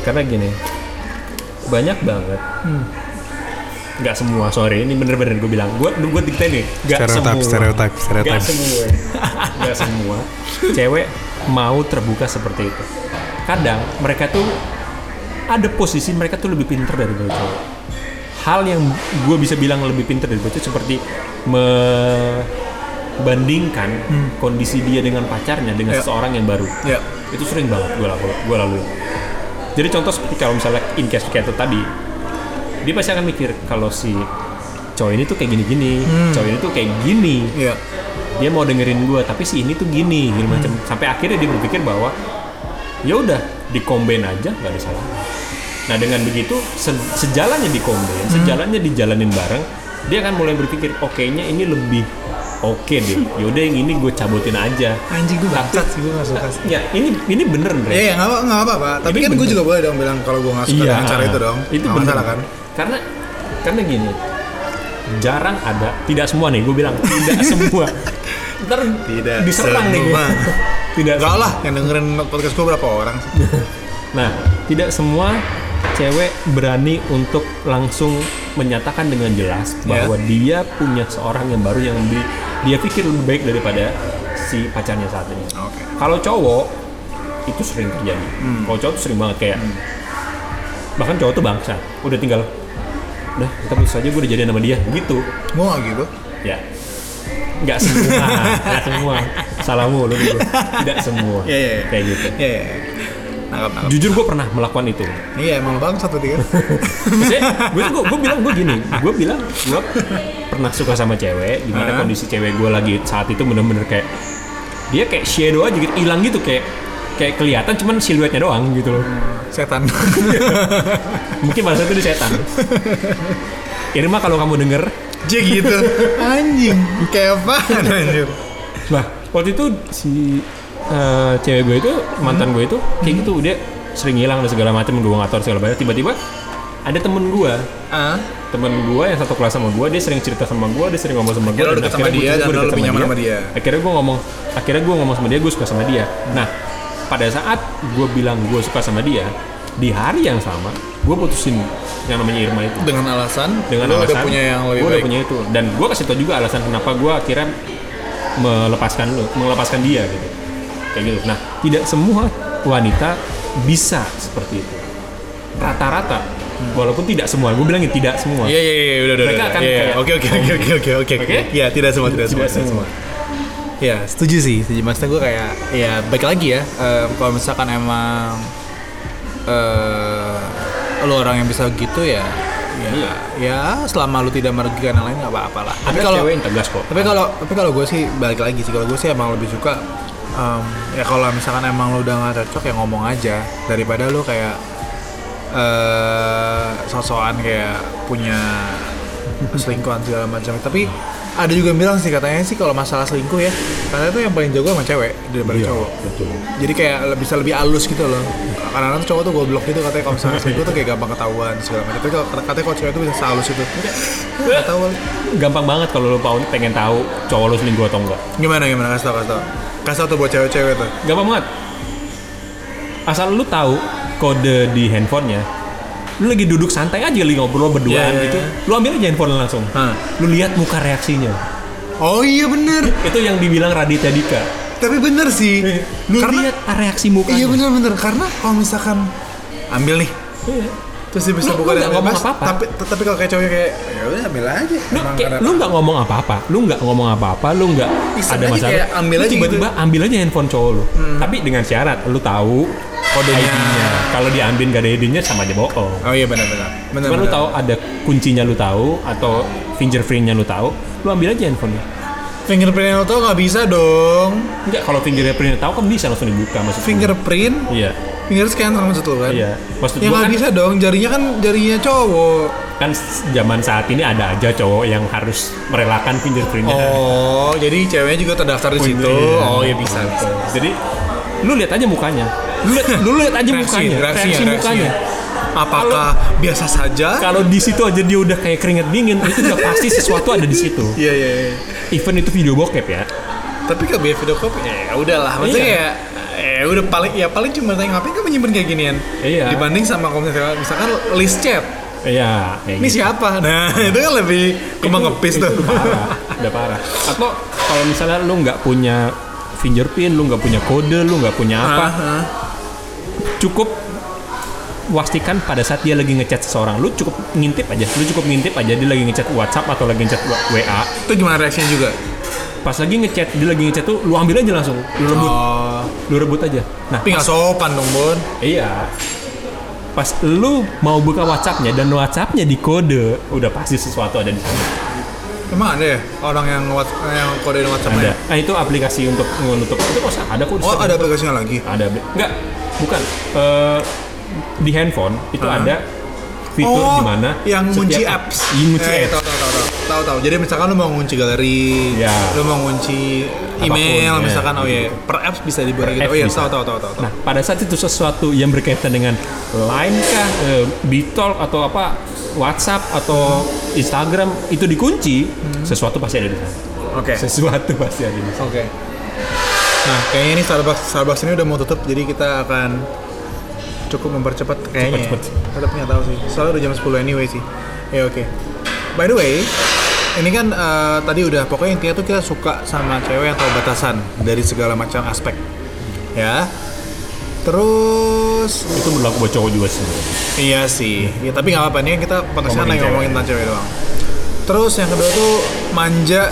Karena gini banyak banget. Hmm. nggak semua sorry ini bener-bener gue bilang. Gue gue dikte nih nggak Stereotip, semua. stereotip, stereotip. nggak semua. Nggak semua. Cewek mau terbuka seperti itu. Kadang mereka tuh ada posisi mereka tuh lebih pinter dari cowok hal yang gue bisa bilang lebih pinter dari cowok seperti membandingkan kondisi dia dengan pacarnya dengan Ya. seseorang yang baru. Ya. Itu sering banget gue lalu gue lalui. Jadi contoh seperti kalau misalnya in case kayak itu tadi dia pasti akan mikir kalau si cowok ini tuh kayak gini-gini cowok ini tuh kayak gini. Ya. Dia mau dengerin gue tapi si ini tuh gini gini macam. Sampai akhirnya dia berpikir bahwa ya udah dikombain aja nggak ada salah. Nah dengan begitu se- sejalannya dikombain sejalannya dijalanin bareng dia akan mulai berpikir oke nya ini lebih oke deh. Yaudah yang ini gue cabutin aja. Anjing gue bangsat sih gue gak suka sih. ya ini ini bener Ndre. ya ya nggak apa- nggak apa-apa tapi Ini kan gue juga boleh dong bilang kalau gue nggak suka dengan cara itu dong. Itu masalah kan? Karena karena gini, jarang ada, tidak semua nih, gue bilang tidak semua. Ntar Tidak diserang nih gue. Tidak. Enggak lah yang dengerin podcast gue berapa orang sih Nah, tidak semua cewek berani untuk langsung menyatakan dengan jelas Ya. bahwa dia punya seorang yang baru yang di- dia pikir lebih baik daripada si pacarnya saat ini. Oke. Kalau cowok itu sering terjadi. Hmm. Kalau cowok tuh sering banget kayak bahkan cowok tuh bangsa, udah tinggal udah kita putus aja gue udah jadian sama dia gitu nggak gitu ya nggak semua nggak semua salah mulu gitu tidak semua Iya, iya, iya. kayak gitu ya ya nangkap nangkap jujur gue pernah melakukan itu iya emang bang satu tiga gue tuh gue bilang gue gini gue bilang gue pernah suka sama cewek di mana Hah? kondisi cewek gue lagi saat itu bener-bener kayak dia kayak shadow aja gitu hilang gitu kayak kayak kelihatan cuman siluetnya doang gitu loh Setan. mungkin pada saat itu dia setan Irma kalau kamu denger J gitu. Anjing. Kayak apaan anjir? Nah, waktu itu si eh, cewek gue itu mantan gue itu kayak gitu dia sering hilang dan segala macam gue nggak tahu segala macam tiba-tiba ada temen gue Ah. temen gue yang satu kelas sama gue dia sering cerita sama gue dia sering ngomong sama gue Akhirnya sama akhirnya dia gue- dan gue lebih nyaman sama dia. akhirnya gue ngomong akhirnya gue ngomong sama dia gue suka sama dia. Nah pada saat gue bilang gue suka sama dia di hari yang sama gue putusin yang namanya Irma itu. Dengan alasan? Dengan alasan udah punya yang lebih gue udah punya itu. Dan gue kasih tau juga alasan kenapa gue akhirnya melepaskan lu melepaskan dia gitu. Kayak gitu. Nah tidak semua wanita bisa seperti itu. Rata-rata. Walaupun tidak semua. Gue bilangin tidak semua. Iya iya iya. Udah udah. Mereka akan Iya, iya. Oke oke oke oke oke oke. Iya tidak semua tidak semua Tidak semua. Ya setuju sih setuju. Maksudnya gue kayak ya baik lagi ya. Em, kalau misalkan emang eh lo orang yang bisa gitu ya ya, ya selama lu tidak merugikan yang lain nggak apa-apa lah. Tapi kalau cewek yang tegas kok. tapi kalau tapi kalau gue sih balik lagi sih. Kalau gue sih emang lebih suka em, ya kalau misalkan emang lu udah nggak cocok ya ngomong aja. Daripada lu kayak eh sosokan kayak punya selingkuhan segala macam. Tapi ada juga yang bilang sih katanya sih kalau masalah selingkuh ya katanya tuh yang paling jago sama cewek daripada Iya, cowok. betul. jadi kayak bisa lebih halus gitu loh. Karena tuh cowok tuh goblok gitu katanya kalau misalnya selingkuh tuh kayak gampang ketahuan segala macam. Tapi kalau katanya kalau cewek tuh bisa sehalus itu. Nggak tahu. Gampang banget kalau lu mau pengen tahu cowok lu selingkuh atau enggak. Gimana gimana? Kasih tau kasih tau. Kasih tau tuh buat cewek-cewek tuh. gampang banget. Asal lu tahu kode di handphonenya lu lagi duduk santai aja lagi ngobrol berduaan Iya, iya, gitu iya. lu ambil aja handphone langsung Hah. lu lihat muka reaksinya Oh iya bener. itu yang dibilang Raditya Dika Tapi bener sih. lu Karena lihat reaksi mukanya iya bener bener karena kalau misalkan ambil nih Iya. terus dia bisa Lu- buka lu ngomong bebas, apa-apa. Tapi tapi kalau kayak cowoknya kayak ya udah ambil aja. lu, kayak, lu nggak ngomong apa-apa lu nggak ngomong apa-apa lu nggak ada masalah kayak ambil Lu aja tiba-tiba gitu. ambil aja handphone cowok lu tapi dengan syarat lu tahu Kodenya. ID-nya kalau diambil gak ada ID-nya sama aja bohong Oh iya benar benar. Benar. Cuma lu tahu ada kuncinya lu tahu atau fingerprintnya lu tahu, lu ambil aja handphonenya. fingerprint lo tuh nggak bisa dong. Enggak, kalau fingerprintnya tahu kan bisa langsung dibuka maksud gua. Fingerprint, Iya. finger scanner maksud lo kan? Iya. Maksud Ya nggak kan, bisa dong, jarinya kan jarinya cowok. kan zaman saat ini ada aja cowok yang harus merelakan fingerprintnya. Oh, jadi ceweknya juga terdaftar di situ. Iya. Oh iya bisa. bisa. Jadi lu lihat aja mukanya. Lu lu lihat aja Reaksi, mukanya, reaksi mukanya. Apakah biasa saja? Kalau di situ aja dia udah kayak keringet dingin, itu udah pasti sesuatu ada di situ. Iya iya. iya. Event itu video bokep ya. Tapi kalau biar video call ya udahlah. Maksudnya Iya. kayak eh udah paling ya paling cuma tanya ngapain kamu nyimpen kayak ginian Iya. dibanding sama kalau misalkan, misalkan list chat Iya, ini gitu. siapa nah itu kan lebih kembang Itu- ngepis tuh udah parah udah parah atau kalau misalnya lu nggak punya fingerprint lu nggak punya kode lu nggak punya apa Ah, ah. Cukup pastikan pada saat dia lagi ngechat seseorang. Lu cukup ngintip aja. Lu cukup ngintip aja dia lagi ngechat WhatsApp atau lagi ngechat WA itu gimana reaksinya juga? Pas lagi ngechat dia lagi ngechat tuh lu ambil aja langsung. Lu rebut. Oh. Lu rebut aja. Nah tapi nggak sopan dong bon iya. Pas lu mau buka WhatsAppnya dan WhatsAppnya di kode udah pasti sesuatu ada di sana emang ada ya orang yang yang kode WhatsApp ada. ya? nah itu aplikasi untuk menutup. Itu kok ada kok oh ada aplikasinya lagi? Ada. Enggak. Bukan. Eh, di handphone itu Hah? ada fitur oh, di mana yang ngunci apps. Iya, ngunci eh, apps. tahu tahu tahu tahu tahu jadi misalkan lu mau ngunci galeri Ya. lu mau ngunci email Apa pun, ya, misalkan oh ya gitu. per apps bisa dibuat gitu oh iya tahu tahu tahu tahu. Nah, pada saat itu sesuatu yang berkaitan dengan Line kah, eh, Bitalk atau apa, WhatsApp atau Instagram itu dikunci, sesuatu pasti ada di sana. Hmm. oke Sesuatu pasti ada di sana. Oke. Nah, kayaknya ini Starbucks Starbucks ini udah mau tutup, jadi kita akan cukup mempercepat kayaknya. Cepet, ya. Tetap nggak tahu sih. Soalnya udah jam 10 anyway sih. Ya oke. By the way, ini kan eh, tadi udah pokoknya intinya tuh kita suka sama cewek yang tahu batasan dari segala macam aspek. Ya. Terus Itu berlaku buat cowok juga sih. Iya sih, ya tapi nggak apa-apa nih kan kita Ngomongin lagi ngomongin tentang cewek doang. Terus yang kedua tuh manja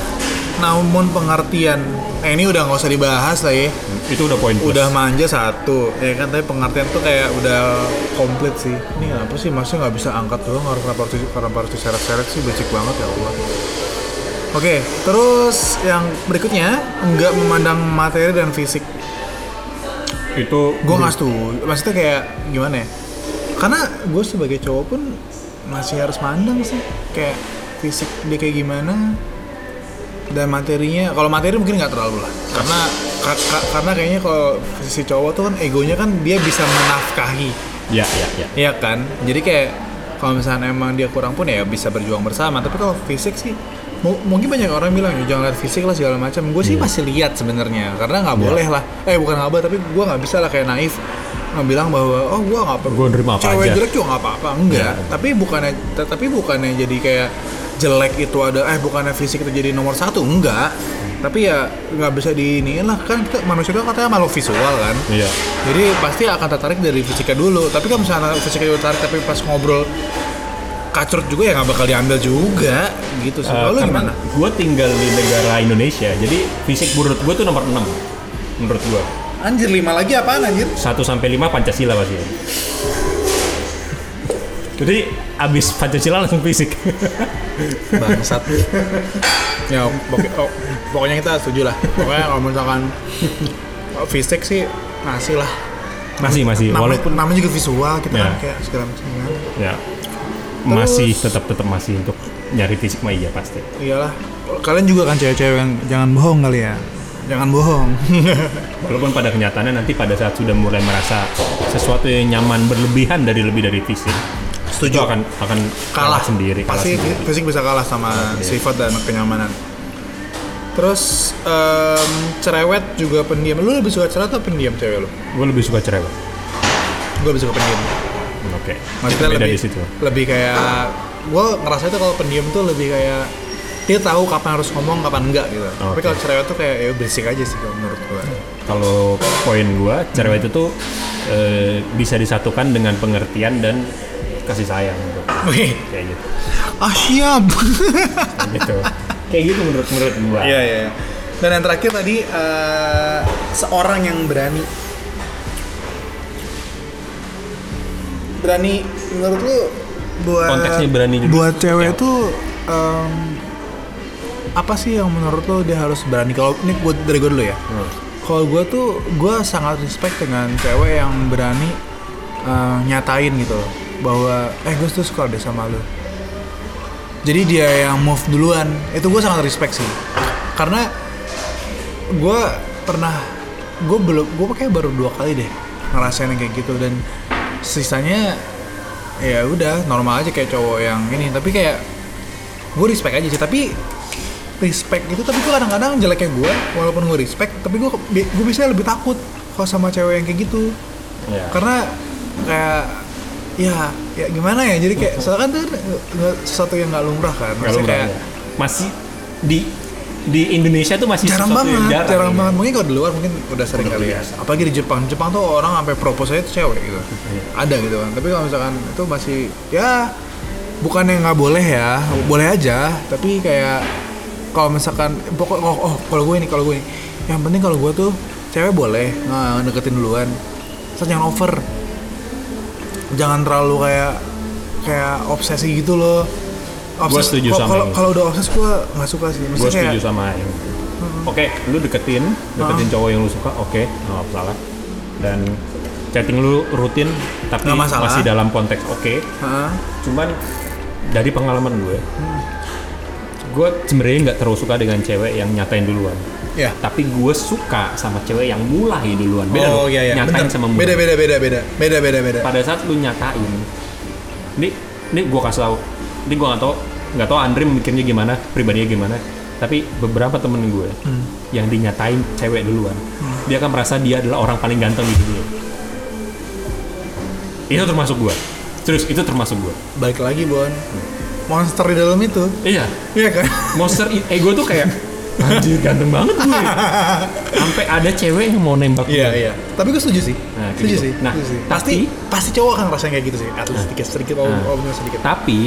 namun pengertian. Eh ini udah nggak usah dibahas lah ya. Itu udah poin plus. Udah manja satu, ya kan tapi pengertian tuh kayak udah komplit sih. Ini apa sih maksudnya nggak bisa angkat doang harus kenapa harus kenapa harus diseret-seret sih becik banget ya Allah. Oke, terus yang berikutnya nggak memandang materi dan fisik. itu gue nggak setuju maksudnya kayak gimana ya karena gue sebagai cowok pun masih harus mandang sih kayak fisik dia kayak gimana dan materinya kalau materi mungkin nggak terlalu lah. Karena ka- ka- karena kayaknya kalau si cowok tuh kan egonya kan dia bisa menafkahi. Ya ya ya. Iya kan? Jadi kayak kalau misalnya emang dia kurang pun ya bisa berjuang bersama. Tapi kalau fisik sih mu- mungkin banyak orang bilang ya jangan lihat fisik lah segala macam. Gue sih Iya. masih lihat sebenarnya karena nggak Iya. boleh lah. Eh bukan nggak boleh tapi gue nggak bisa lah kayak naif nggak bilang bahwa oh gue nggak nerima apa cewek aja. jelek juga nggak apa-apa. Enggak. Iya. tapi bukannya tapi bukannya jadi kayak jelek itu ada eh bukannya fisik itu jadi nomor satu enggak tapi ya nggak bisa diiniin lah kan kita manusia itu katanya makhluk visual kan iya jadi pasti akan tertarik dari fisiknya dulu. Tapi kalau misalnya fisiknya tertarik tapi pas ngobrol kacrut juga ya nggak bakal diambil juga gitu sih. Eh, karena gimana? gue tinggal di negara Indonesia jadi fisik menurut gue tuh nomor 6 menurut gue Anjir lima lagi apaan anjir? 1 sampai 5 Pancasila pasti jadi abis Pancasila langsung fisik Bangsat. ya pokok- oh, pokoknya kita setuju lah. Pokoknya kalau misalkan fisik sih masih lah. masih masih Namanya, walaupun namanya juga visual kita Ya. kan kayak segala macam kan. ya masih tetap tetap masih untuk nyari fisik mah iya pasti Iyalah. Kalian juga kan cewek-cewek yang jangan bohong kali ya. Jangan bohong. walaupun pada kenyataannya nanti pada saat sudah mulai merasa sesuatu yang nyaman berlebihan dari lebih dari fisik Setuju. akan akan kalah. sendiri kalah pasti sendiri. fisik bisa kalah sama sifat dan kenyamanan. Terus em, cerewet juga pendiam. Lu lebih suka cerewet atau pendiam cewek lu? Gue lebih suka cerewet. Gue lebih suka pendiam. Oke. Maksudnya beda lebih di situ. lebih kayak gue ngerasa itu kalau pendiam tuh lebih kayak dia tahu kapan harus ngomong kapan enggak gitu. Tapi Oke. kalau cerewet tuh kayak ya berisik aja sih kalau menurut gue kalau poin gua cerewet itu tuh eh, bisa disatukan dengan pengertian dan kasih sayang gitu. Wih, kayak gitu ah siap Kayak gitu kayak gitu menurut menurut gua Iya iya. iya. Dan yang terakhir tadi eh, seorang yang berani. Berani menurut lu buat Konteksnya berani juga. Buat cewek Ya. itu em, apa sih yang menurut lu dia harus berani? Kalau ini buat dari gue dulu ya. Hmm. Kalau gue tuh gue sangat respect dengan cewek yang berani eh, nyatain gitu loh bahwa eh gue tuh suka deh sama lu. Jadi dia yang move duluan. Itu gue sangat respect sih. Karena gue pernah gue belum gue kayak baru dua kali deh ngerasain yang kayak gitu. Dan sisanya ya udah normal aja kayak cowok yang ini. Tapi kayak gue respect aja sih. Tapi respect itu tapi gue kadang-kadang jeleknya gue walaupun gue respect tapi gue gue bisa lebih takut kalau sama cewek yang kayak gitu. Iya. karena kayak ya ya gimana ya? Jadi kayak soalnya kan itu nggak- sesuatu yang nggak lumrah kan? Nggak Maksudnya lumrah, kayak ya. masih di di Indonesia tuh masih jarang banget jarang, jarang ya. banget. Mungkin kalau di luar mungkin udah sering Udah kali ya. apalagi di Jepang. Jepang tuh orang sampai propose aja tuh cewek gitu. Iya. ada gitu kan. Tapi kalau misalkan itu masih ya bukan yang nggak boleh ya. Boleh aja. Tapi kayak kalau misalkan pokok oh, oh kalau gue ini kalau gue ini yang penting kalau gue tuh cewek boleh. Nah, deketin duluan. Terus jangan over jangan terlalu kayak kayak obsesi gitu loh. Gua setuju sama kalau kalau udah obses gue nggak suka sih. Gue setuju kayak, sama yang oke lu deketin deketin cowok yang lu suka oke nggak masalah. Dan chatting lu rutin tapi masalah. masih dalam konteks oke. Hah? cuman dari pengalaman gue gue sebenarnya nggak terlalu suka dengan cewek yang nyatain duluan ya tapi gue suka sama cewek yang mulai duluan. Beda oh iya iya. Nyatain Bener. sama mulai beda beda beda beda. Beda beda beda. Pada saat lu nyatain ini ini gue kasih tahu ini gue nggak tahu nggak tahu Andre mikirnya gimana pribadinya gimana. Tapi beberapa temen gue Hmm. yang dinyatain cewek duluan dia akan merasa dia adalah orang paling ganteng di dunia. Itu termasuk gue terus itu termasuk gue balik lagi Bon. Monster di dalam itu. Iya. Iya kan? Monster ego tuh kayak anjir ganteng banget gue sampai ada cewek yang mau nembak gue iya iya tapi gue setuju sih Nah, setuju gitu. sih Nah, setuju sih. tapi- pasti pasti cowok akan ngerasain kayak gitu sih at least sedikit sedikit oh, Nah. oh sedikit Tapi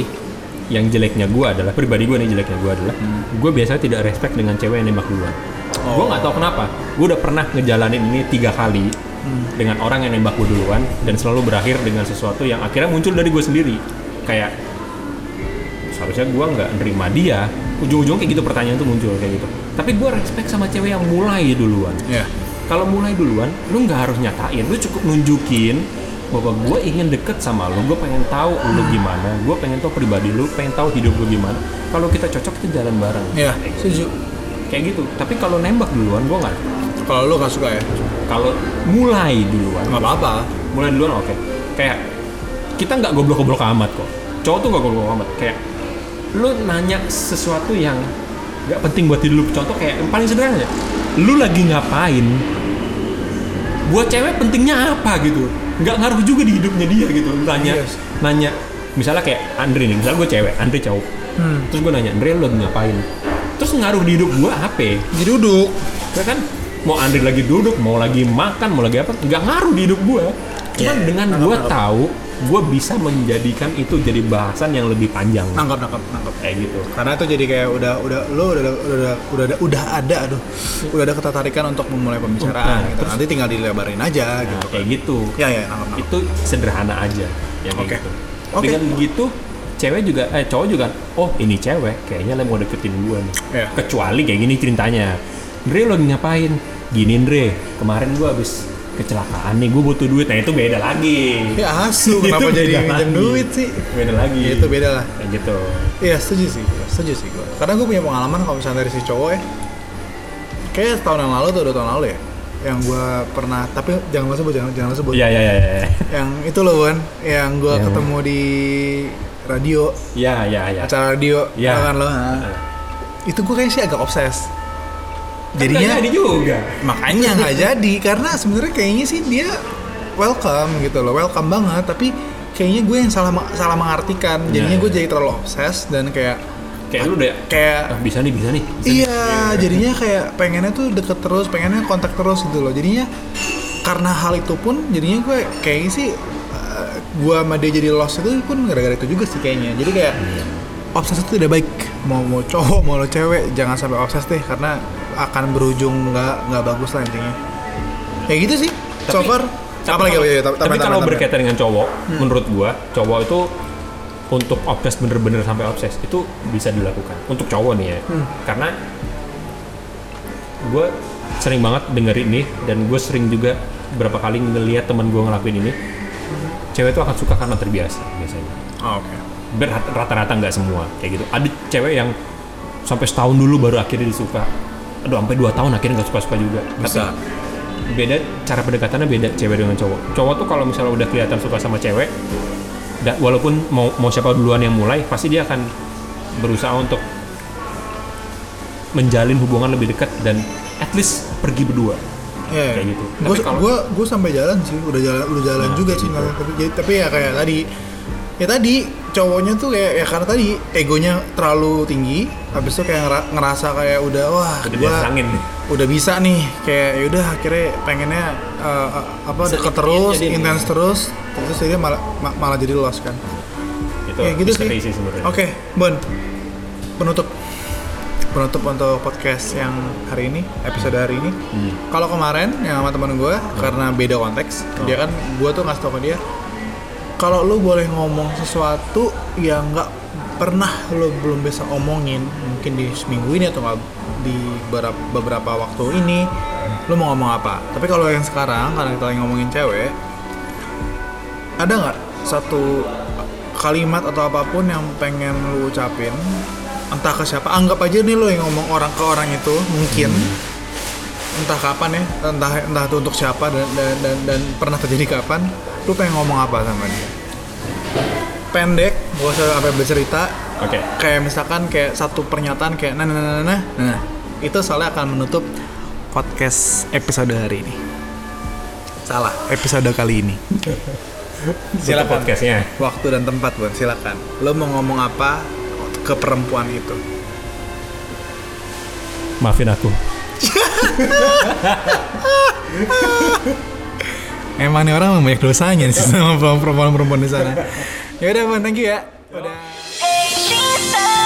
yang jeleknya gue adalah pribadi gue nih jeleknya gue adalah gue biasanya tidak respect dengan cewek yang nembak duluan. Gue nggak tahu kenapa. Gue udah pernah ngejalanin ini tiga kali dengan orang yang nembak gue duluan dan selalu berakhir dengan sesuatu yang akhirnya muncul dari gue sendiri. Kayak seharusnya gue nggak nerima dia. Ujung-ujung kayak gitu pertanyaan tuh muncul kayak gitu. Tapi gue respect sama cewek yang mulai duluan. Iya. kalau mulai duluan lu nggak harus nyatain lu cukup nunjukin bahwa gue ingin deket sama lu gue pengen tahu lu gimana gue pengen tahu pribadi lu pengen tahu hidup lu gimana kalau kita cocok kita jalan bareng Iya, kayak gitu. setuju. kayak gitu tapi kalau nembak duluan gue nggak Kalau lu gak suka ya? kalau mulai duluan Gak apa-apa. mulai duluan oke kayak kita nggak goblok-goblok amat kok cowok tuh nggak goblok amat kayak lu nanya sesuatu yang nggak penting buat hidup lu. Contoh kayak yang paling sederhana ya lu lagi ngapain? Buat cewek pentingnya apa gitu? Nggak ngaruh juga di hidupnya dia gitu. Lu nanya Yes. nanya. Misalnya kayak Andre nih misalnya gue cewek Andre cowok. Hmm. terus gue nanya Andre lu lagi ngapain? Terus ngaruh di hidup gue apa? Jadi duduk. ya kan? Mau Andre lagi duduk mau lagi makan mau lagi apa nggak ngaruh di hidup gue cuman Iya, dengan gue tahu gue bisa menjadikan itu jadi bahasan yang lebih panjang Nangkap, nangkap, nangkap. kayak gitu Karena itu jadi kayak udah udah lo udah udah udah udah ada udah ada aduh udah ada ketertarikan untuk memulai pembicaraan Nah, gitu. Nanti tinggal dilebarin aja Nah, gitu. kayak gitu Ya ya nangkap. nangkap. itu sederhana aja kayak Oke. gitu Oke. dengan begitu cewek juga eh cowok juga oh ini cewek kayaknya lo mau deketin gue nih Iya. kecuali kayak gini ceritanya Dre lo ngapain gini Dre kemarin gue habis kecelakaan nih gue butuh duit nah itu beda lagi Ya asu kenapa jadi minjem duit sih? beda lagi Ya, itu beda lah. kayak gitu Iya setuju sih, setuju sih gue. Karena gue punya pengalaman kalau misalnya dari si cowok ya, kayak tahun yang lalu tuh dua tahun lalu ya, yang gue pernah, tapi jangan sebut, jangan jangan sebut. Iya iya iya iya. Yang itu loh kan, yang gue Yang- ketemu di radio, Iya iya iya. acara radio, Iya. tau kan lo. nah. Itu gue kayaknya sih agak obses. Jadinya ini juga. makanya nggak jadi karena sebenarnya kayaknya sih dia welcome gitu loh welcome banget tapi kayaknya gue yang salah salah mengartikan jadinya Iya, gue iya. jadi terlalu obses dan kayak Kayak lu udah kayak ah, bisa nih bisa nih. Bisa nih. iya jadinya kayak pengennya tuh deket terus pengennya kontak terus gitu loh jadinya karena hal itu pun jadinya gue kayaknya sih eh, gue sama dia jadi lost itu pun gara-gara itu juga sih kayaknya jadi kayak obses itu tidak baik mau mau cowok mau lo cewek jangan sampai obses deh karena akan berujung nggak nggak bagus lah intinya kayak gitu sih so Tapi- far Tapi apa lagi kalau, ya, tapi kalau berkaitan dengan cowok, menurut gua cowok itu untuk obses bener-bener sampai obses itu bisa dilakukan untuk cowok nih ya. Hmm. Karena gue sering banget denger ini dan gue sering juga berapa kali ngeliat teman gue ngelakuin ini. Cewek itu akan suka karena terbiasa biasanya. oh, oke Ber- rata-rata nggak semua kayak gitu ada cewek yang sampai setahun dulu baru akhirnya disuka aduh sampai dua tahun akhirnya nggak suka-suka juga Bisa. tapi beda cara pendekatannya beda cewek dengan cowok cowok tuh kalau misalnya udah kelihatan suka sama cewek da- walaupun mau mau siapa duluan yang mulai pasti dia akan berusaha untuk menjalin hubungan lebih dekat dan at least pergi berdua Iya, Kayak gitu. Gue Tapi gue gue sampai jalan sih, udah jalan udah jalan Nah, juga sih, gitu. tapi, jadi- tapi ya kayak tadi, ya tadi cowoknya tuh kayak ya karena tadi egonya terlalu tinggi, habis itu kayak ngera- ngerasa kayak udah wah udah gue diasangin udah bisa nih, kayak yaudah akhirnya pengennya eh, apa deket terus, jadi intens nih. terus, terus dia malah ma- malah jadi lost kan. itu Ya gitu sih. sih sebenarnya Oke, Bon. Penutup. Penutup untuk podcast yang hari ini, episode hari ini. Hmm. Kalau kemarin yang sama temen gue, karena beda konteks, Oh. dia kan gue tuh ngasih tau ke dia, kalau lu boleh ngomong sesuatu yang nggak pernah lu belum bisa omongin, mungkin di seminggu ini atau nggak di beberapa, beberapa waktu ini, lu mau ngomong apa? Tapi kalau yang sekarang, karena kita lagi ngomongin cewek, ada nggak satu kalimat atau apa pun yang pengen lu ucapin? Entah ke siapa anggap aja nih lo yang ngomong orang ke orang itu mungkin. Entah kapan ya entah entah itu untuk siapa dan dan dan, dan pernah terjadi kapan lu pengen ngomong apa sama dia? Pendek gak usah sampai bercerita. Oke. Kayak misalkan kayak satu pernyataan kayak nah nah nah nah, nah nah itu soalnya akan menutup podcast episode hari ini. Salah episode kali ini. Silakan. Podcastnya. Waktu dan tempat Bon silakan. Lo mau ngomong apa ke perempuan itu? Maafin aku emang nih orang banyak dosanya nih sama perempuan-perempuan di sana. Ya udah, thank you ya. Udah.